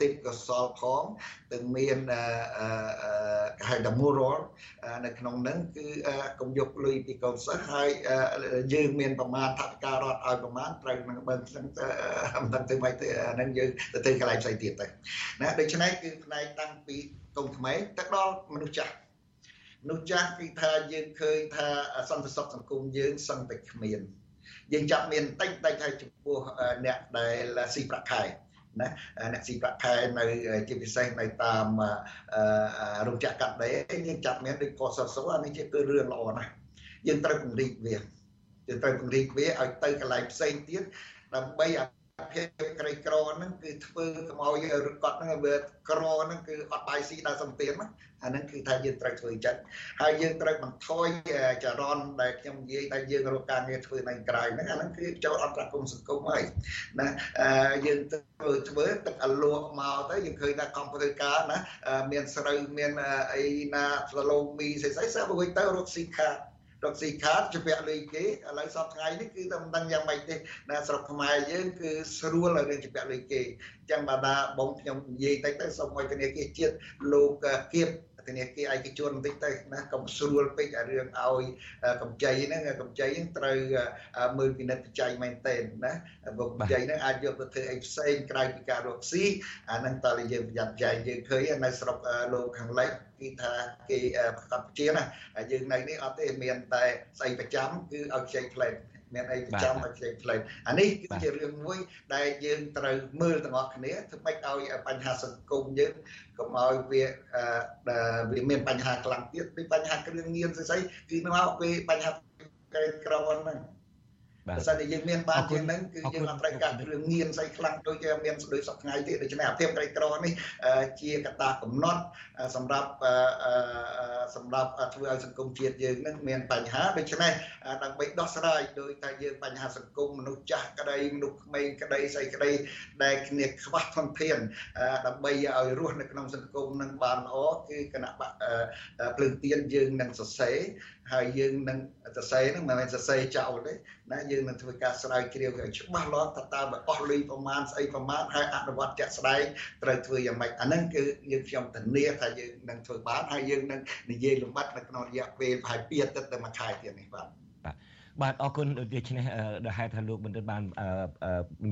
ទេពកោសលផងទាំងមានគេហៅថា moral នៅក្នុងហ្នឹងគឺកុំយកលុយពីកូនសិស្សហើយយើងមានប្រមាណថវិការដ្ឋឲ្យប្រមាណត្រូវនឹងបើមិនដឹងទៅមិនទេអាហ្នឹងយើងទៅទៅកន្លែងផ្សេងទៀតទៅណាដូច្នេះគឺផ្នែកតាំងពីកុំក្មេងទៅដល់មនុស្សចាស់ នោះចាស់គឺថាយើងឃើញថាសន្តិសុខសង្គមយើងសឹងតែគ្មានយើងចាប់មានតិចតិចហើយចំពោះអ្នកដែលស៊ីប្រាក់ខែណាអ្នកស៊ីប្រាក់ខែនៅជាពិសេសនៅតាមរោងចក្រកាត់ដេរយើងចាប់មានដូចកសសអានេះជាគឺរឿងល្អណាស់យើងត្រូវពង្រីកវាយើងត្រូវពង្រីកវាឲ្យទៅកន្លែងផ្សេងទៀតដើម្បី ភាពក្រីក្រហ្នឹងគឺធ្វើកុំឲ្យគាត់ហ្នឹងវាក្រហ្នឹងគឺអត់បាយស៊ីដល់សំទានណាអាហ្នឹងគឺថាយើងត្រូវធ្វើចិត្តហើយយើងត្រូវបន្ថយចរន្តដែលខ្ញុំនិយាយថាយើងរកការងារធ្វើនៅក្រៅហ្នឹងអាហ្នឹងគឺចូលអន្តរកម្មសង្គមហើយណាយើងធ្វើធ្វើទឹកអលក់មកទៅយើងឃើញថាកំពុទ្ធការណាមានស្រូវមានអីណាស្លូមីស្អីស្អីសាប់រួចទៅរកស៊ីខាត រកស៊ីខាតជពាក់លុយគេឥឡូវសប្តាហ៍នេះគឺតែមិនដឹងយ៉ាងម៉េចទេណាស្រុកខ្មែរយើងគឺស្រួលឲ្យរឿងជពាក់លុយគេអញ្ចឹងបាតាបងខ្ញុំនិយាយតិចទៅសូមឲ្យធនាគារជាតិលោកគៀប ធនាគារឯកជនបន្តិចទៅណាកុំស្រួលពេករឿងឲ្យកម្ចីហ្នឹងកម្ចីហ្នឹងត្រូវមើលពិនិត្យបច្ច័យមែនទែនណាកម្ចីហ្នឹងអាចយកទៅធ្វើអីផ្សេងក្រៅពីការរកស៊ីអាហ្នឹងតើយើងប្រយ័ត្នចែកយើងឃើញនៅស្រុកលោកខាងលិចគេថាគេកម្ពុជាណាយើងនៅនេះអត់ទេមានតែស្អីប្រចាំគឺឲ្យខ្ចីផ្លែ មានអីប្រចាំឲ្យខ្ចីផ្លែអានេះគឺជារឿងមួយដែលយើងត្រូវមើលទាំងអស់គ្នាធ្វើម៉េចឲ្យបញ្ហាសង្គមយើងកុំឲ្យវាវាមានបញ្ហាខ្លាំងទៀតពីបញ្ហាគ្រឿងញៀនស្អីគឺមកពីបញ្ហាក្រីក្រហ្នឹង បើសិនជាយើងមានបានជាងហ្នឹងគឺយើងអត់ត្រូវការគ្រឿងញៀនស្អីខ្លាំងដូចជាមានស្ដូចសពថ្ងៃទេដូច្នេះអាភាពក្រីក្រនេះជាកត្តាកំណត់សម្រាប់សម្រាប់ធ្វើឲ្យសង្គមជាតិយើងនឹងមានបញ្ហាដូច្នេះដើម្បីដោះស្រាយដោយតែយើងបញ្ហាសង្គមមនុស្សចាស់ក្តីមនុស្សក្មេងក្តីស្អីក្តីដែលគ្នាខ្វះធនធានដើម្បីឲ្យរស់នៅក្នុងសង្គមនឹងបានល្អគឺគណៈបកភ្លើងទៀនយើងនឹងសរសេរ ហើយយើងនឹងសរសេរហ្នឹងមិនមែនសរសេរចោលទេណាយើងនឹងធ្វើការស្រាវជ្រាវឲ្យច្បាស់លាស់ថាតើបើអស់លុយប្រមាណស្អីប្រមាណហើយអនុវត្តជាក់ស្ដែងត្រូវធ្វើយ៉ាងម៉េចអាហ្នឹងគឺយើងខ្ញុំធានាថាយើងនឹងធ្វើបានហើយយើងនឹងនិយាយលំបាត់នៅក្នុងរយៈពេលប្រហែល2អាទិត្យទៅមួយខែទៀតនេះបាទ បាទអរគុណដូច្នេះដែលហេតុថាលោកបណ្ឌិតបាន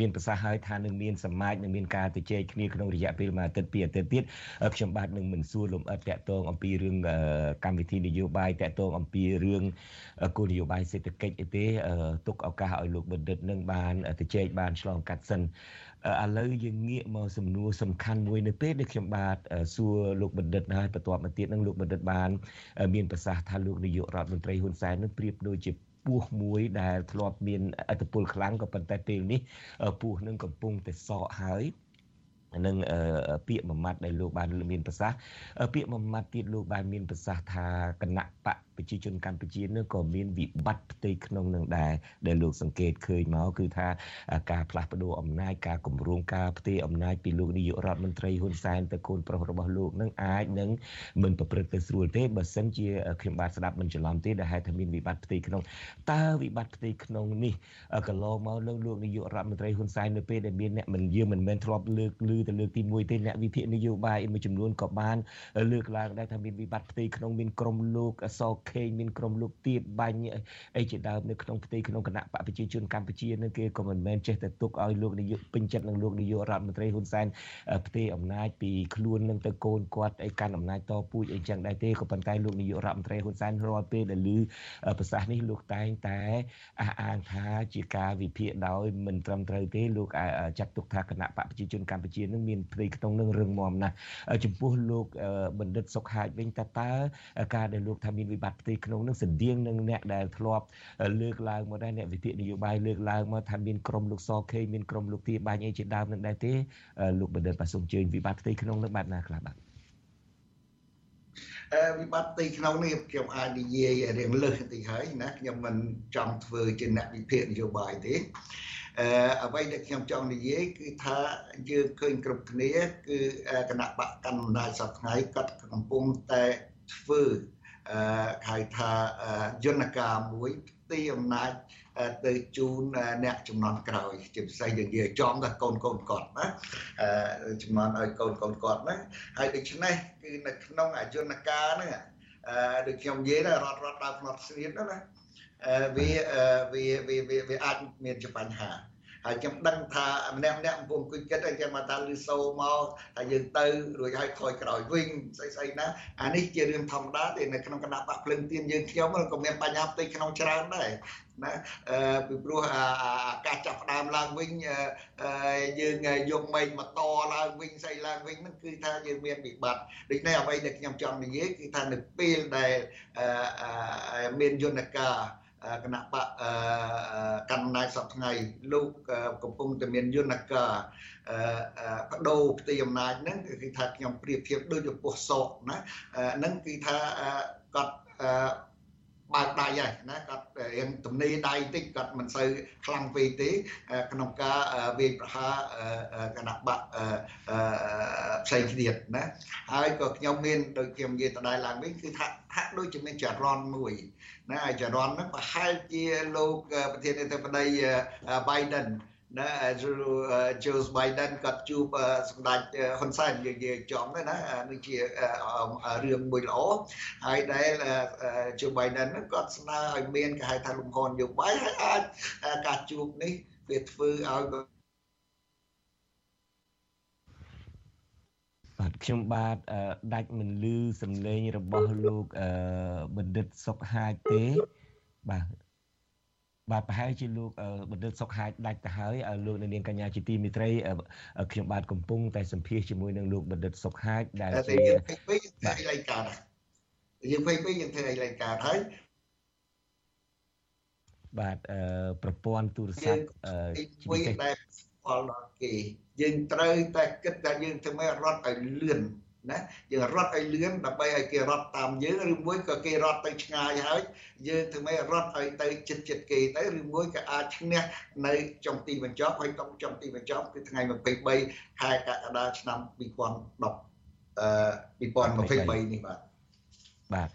មានប្រសាសន៍ហើយថានឹងមានសមាជនឹងមានការទៅជែកគ្នាក្នុងរយៈពេលមួយអាទិត្យពីរអាទិត្យទៀតខ្ញុំបាទនឹងមិនសួរលំអិតតាក់ទងអំពីរឿងកម្មវិធីនយោបាយតាក់ទងអំពីរឿងគោលនយោបាយសេដ្ឋកិច្ចអីទេទុកឱកាសឲ្យលោកបណ្ឌិតនឹងបានទៅជែកបានឆ្លងកាត់សិនឥឡូវយើងងាកមកសំណួរសំខាន់មួយនៅពេលដែលខ្ញុំបាទសួរលោកបណ្ឌិតហើយបន្ទាប់មកទៀតនឹងលោកបណ្ឌិតបាន មានប្រសាសន៍ថាលោកនាយករដ្ឋមន្ត្រីហ៊ុនសែននឹងប្រៀបដូចជា ពស់មួយដែលធ្លាប់មានអត្តពលខ្លាំងក៏ប៉ុន្តែពេលនេះពស់នឹងកំពុងតែសក់ហើយនឹងពាក្យមួយម៉ាត់ដែលលោកបានមានប្រសាសន៍ពាក្យមួយម៉ាត់ទៀតលោកបានមានប្រសាសន៍ថាគណៈបក ប្រជាជនកម្ពុជានឹងក៏មានវិបត្តិផ្ទៃក្នុងនឹងដែរដែលលោកសង្កេតឃើញមកគឺថាការផ្លាស់ប្ដូរអំណាចការគម្រោងការផ្ទេរអំណាចពីលោកនាយករដ្ឋមន្ត្រីហ៊ុនសែនទៅកូនប្រុសរបស់លោកនឹងអាចនឹងមិនប្រព្រឹត្តទៅស្រួលទេបើសិនជាខ្ញុំបាទស្ដាប់មិនច្រឡំទេដែលហេតុថាមានវិបត្តិផ្ទៃក្នុងតើវិបត្តិផ្ទៃក្នុងនេះកន្លងមកនឹងលោកនាយករដ្ឋមន្ត្រីហ៊ុនសែននៅពេលដែលមានអ្នកមិនយើងមិនមែនធ្លាប់លើកឮទៅលើកទី1ទេអ្នកវិភាគនយោបាយមួយចំនួនក៏បានលើកឡើងដែរថាមានវិបត្តិផ្ទៃក្នុងមានក្រុមលោកអសខេងមានក្រុមលោកទៀបបាញ់អីជាដើមនៅក្នុងផ្ទៃក្នុងគណៈបកប្រជាជនកម្ពុជានឹងគេក៏មិនមែនចេះតែទុកឲ្យលោកនាយកពេញចិត្តនឹងលោកនាយករដ្ឋមន្ត្រីហ៊ុនសែនផ្ទេរអំណាចពីខ្លួននឹងទៅកូនគាត់ឲ្យកាន់អំណាចតពូជអីចឹងដែរទេក៏ប៉ុន្តែលោកនាយករដ្ឋមន្ត្រីហ៊ុនសែនរាល់ពេលដែលឮប្រសាសន៍នេះលោកតែងតែអះអាងថាជាការវិភាគដោយមិនត្រឹមត្រូវទេលោកចាត់ទុកថាគណៈបកប្រជាជនកម្ពុជាជាតិនឹងមានផ្ទៃក្នុងនឹងរឹងមាំណាស់ចំពោះលោកបណ្ឌិតសុកហាជវិញតើតើការដែលលោកថាមានវិបត្តិផ្ទៃក្នុងនឹងស្តៀងនឹងអ្នកដែលធ្លាប់លើកឡើងមកដែរអ្នកវិទ្យានយោបាយលើកឡើងមកថាមានក្រុមលោកសខេមានក្រុមលោកទាបាញ់អីជាដើមនឹងដែរទេលោកបណ្ឌិតបាទសូមជើញវិបត្តិផ្ទៃក្នុងនឹងបែបណាខ្លះបាទវិបត្តិផ្ទៃក្នុងនេះខ្ញុំអាចនិយាយរៀងលើសបន្តិចហើយណាខ្ញុំមិនចង់ធ្វើជាអ្នកវិភាគនយោបាយទេអឺអ្វីដែលខ្ញុំចង់និយាយគឺថាយើងឃើញគ្រប់គ្នាគឺគណៈបកកណ្ដាលសប្តាហ៍គាត់កំពុងតែធ្វើអឺ ហៅថាយន្តការមួយទីអំណាចទៅជូនអ្នកចំនួនក្រោយជាពិសេសយើងនិយាយចំដល់កូនកូនគាត់ណាចំនួនឲ្យកូនកូនគាត់ណាហើយដូច្នេះគឺនៅក្នុងអយន្តការហ្នឹងអឺដូចខ្ញុំនិយាយដែររត់រត់ដល់ផ្នត់ស្រៀតណាវាវាវាវាអាចមានជាបញ្ហា ហើយខ្ញុំដឹងថាម្នាក់ម្នាក់កំពុងគិតគិតហើយខ្ញុំថាលឺសូមកថាយើងទៅរួចហើយថយក្រោយវិញស្អីស្អីណាអានេះជារឿងធម្មតាទេនៅក្នុងគណៈបកភ្លឹងទៀនយើងខ្ញុំក៏មានបញ្ហាផ្ទៃក្នុងច្រើនដែរណាអឺពីព្រោះអាកាសចាប់ផ្ដើមឡើងវិញយើងយកមេឃមកតឡើងវិញស្អីឡើងវិញហ្នឹងគឺថាយើងមានវិបត្តិដូច្នេះអ្វីដែលខ្ញុំចង់និយាយគឺថានៅពេលដែលមានយន្តការ គណៈបកកណ្ដាលសពថ្ងៃលោកកំពុងតែមានយន្តការបដូរផ្ទៃអំណាចហ្នឹងគឺថាខ្ញុំប្រៀបធៀបដូចចំពោះសោកណាហ្នឹងគឺថាគាត់បើកដៃហើយណាគាត់ រៀងទំនេរដៃតិចគាត់មិនសូវខ្លាំងពេកទេក្នុងការវាយប្រហារគណៈបកផ្សេងទៀតណាហើយក៏ខ្ញុំមានដូចខ្ញុំនិយាយដដែលឡើងវិញគឺថាហាក់ដូចជាមានចរន្តមួយណាចរន្តហ្នឹងប្រហែលជាលោកប្រធានាធិបតី Biden ណា Joe Biden គាត់ជួបសម្ដេចហ៊ុនសែនយើងនិយាយចំទៅណានេះជារឿងមួយល្អហើយដែល Joe Biden គាត់ស្នើឲ្យមានគេហៅថាលំហនយោបាយហើយអាចការជួបនេះវាធ្វើឲ្យបាទខ្ញុំបាទដាច់មិនលឺសំឡេងរបស់លោកបណ្ឌិតសុកហាជទេបាទ បាទប្រហែលជាលោកបណ្ឌិតសុកហាជដាច់ទៅហើយលោកនាងកញ្ញាជាទីមិត្តរីខ្ញុំបាទកំពុងតែសម្ភាសជាមួយនឹងលោកបណ្ឌិតសុកហាជដែលជាយើងពេកធ្វើអីរៃការយើងពេកពេកយើងធ្វើអីរៃការហើយបាទប្រព័ន្ធទូរស័ព្ទជួយដែលផលដល់គេយើងត្រូវតែគិតថាយើងធ្វើម៉េចរត់ឲ្យលឿន ណាយើងរត់ឲ្យលឿនដើម្បីឲ្យគេរត់តាមយើងឬមួយក៏គេរត់ទៅឆ្ងាយហើយយើងធ្វើម៉េចរត់ឲ្យទៅចិត្តចិត្តគេទៅឬមួយក៏អាចឈ្នះនៅចុងទីបញ្ចប់ហើយចុងទីបញ្ចប់គឺថ្ងៃ23ខែកក្កដាឆ្នាំ2010អឺ2023នេះបាទបាទ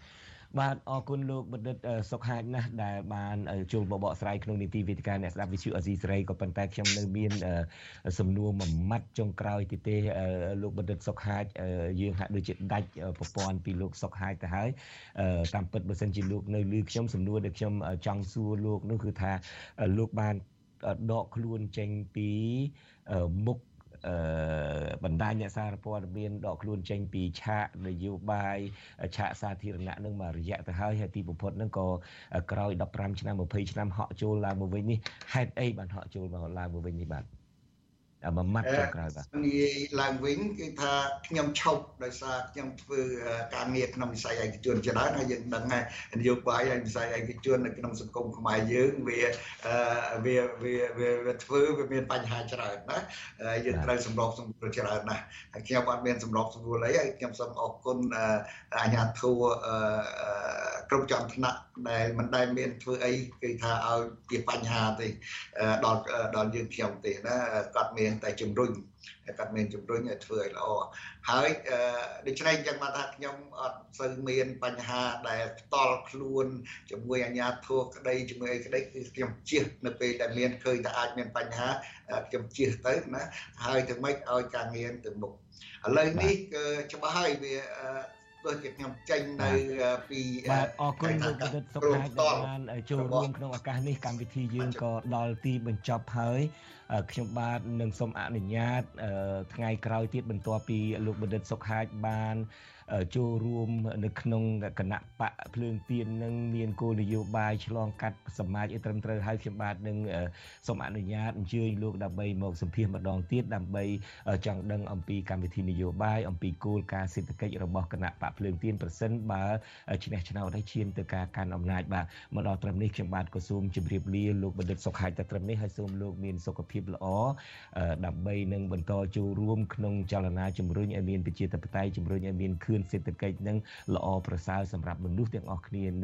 បាទអរគុណលោកបណ្ឌិតសុកហាជណាស់ដែលបានចូលមកបកស្រាយក្នុងនីតិវេទិកាអ្នកស្ដាប់វិទ្យុអេស៊ីសេរីក៏ប៉ុន្តែខ្ញុំនៅមានសំណួរមួយម៉ាត់ចុងក្រោយទៀតទេលោកបណ្ឌិតសុកហាជយើងហាក់ដូចជាដាច់ប្រព័ន្ធពីលោកសុកហាជទៅហើយតាមពិតបើសិនជាលោកនៅលឺខ្ញុំសំណួរដែលខ្ញុំចង់សួរលោកនោះគឺថាលោកបានដកខ្លួនចេញពីមុខអឺ បណ្ដាញអ្នកសារព័ត៌មានដកខ្លួនចេញពីឆាកនយោបាយឆាកសាធារណៈនឹងមករយៈទៅហើយហើយទីបំផុតនឹងក៏ក្រោយ15ឆ្នាំ20ឆ្នាំហក់ចូលឡើងមកវិញនេះហេតុអីបានហក់ចូលមកឡើងមកវិញនេះបាទ មួយម៉ាត់ចុងក្រោយបាទនិយាយឡើងវិញគឺថាខ្ញុំឈប់ដោយសារខ្ញុំធ្វើការងារក្នុងវិស័យឯកជនច្រើនហើយយើងដឹងហើយនយោបាយហើយវិស័យឯកជននៅក្នុងសង្គមខ្មែរយើងវាវាវាវាធ្វើវាមានបញ្ហាច្រើនណាយើងត្រូវសម្របសម្រួលច្រើនណាស់ហើយខ្ញុំអត់មានសម្របសម្រួលអីហើយខ្ញុំសូមអរគុណអាជ្ញាធរគ្រប់ចំថ្នាក់ដែលមិនដែលមានធ្វើអីគឺថាឲ្យជាបញ្ហាទេដល់ដល់យើងខ្ញុំទេណាគាត់មានតែជំរុញគាត់មានជំរុញឲ្យធ្វើឲ្យល្អហើយដូច្នេះអញ្ចឹងមកថាខ្ញុំអត់សូវមានបញ្ហាដែលផ្ដាល់ខ្លួនជាមួយអាជ្ញាធរក្តីជាមួយអីក្តីគឺខ្ញុំជៀសនៅពេលដែលមានឃើញថាអាចមានបញ្ហាខ្ញុំជៀសទៅណាហើយធ្វើម៉េចឲ្យការងារទៅមុខឥឡូវនេះគឺច្បាស់ហើយវាដូចជាខ្ញុំចេញនៅពីបាទអរគុណលោកបណ្ឌិតសុខហាជដែលបានចូលរួមក្នុងឱកាសនេះកម្មវិធីយើងក៏ដល់ទីបញ្ចប់ហើយ ខ្ញុំបាទនឹងសូមអនុញ្ញាតថ្ងៃក្រោយទៀតបន្ទាប់ពីលោកបណ្ឌិតសុកហាជបាន ចូលរួមនៅក្នុងគណៈបកភ្លើងទៀននឹងមានគោលនយោបាយឆ្លងកាត់សមាជឲ្យត្រឹមត្រូវហើយខ្ញុំបាទនឹងសូមអនុញ្ញាតអញ្ជើញលោកដើម្បីមកសម្ភាសម្ដងទៀតដើម្បីចង់ដឹងអំពីកម្មវិធីនយោបាយអំពីគោលការណ៍សេដ្ឋកិច្ចរបស់គណៈបកភ្លើងទៀនប្រសិនបើឈ្នះឆ្នោតហើយឈានទៅការកាន់អំណាចបាទមកដល់ត្រឹមនេះខ្ញុំបាទក៏សូមជម្រាបលាលោកបណ្ឌិតសុខហាយតែត្រឹមនេះហើយសូមលោកមានសុខភាពល្អដើម្បីនឹងបន្តចូលរួមក្នុងចលនាជំរុញឲ្យមានប្រជាធិបតេយ្យជំរុញឲ្យមានខឿនសេដ្ឋកិច្ចនឹងល្អប្រសើរសម្រាប់មនុស្សទាំងអស់គ្នា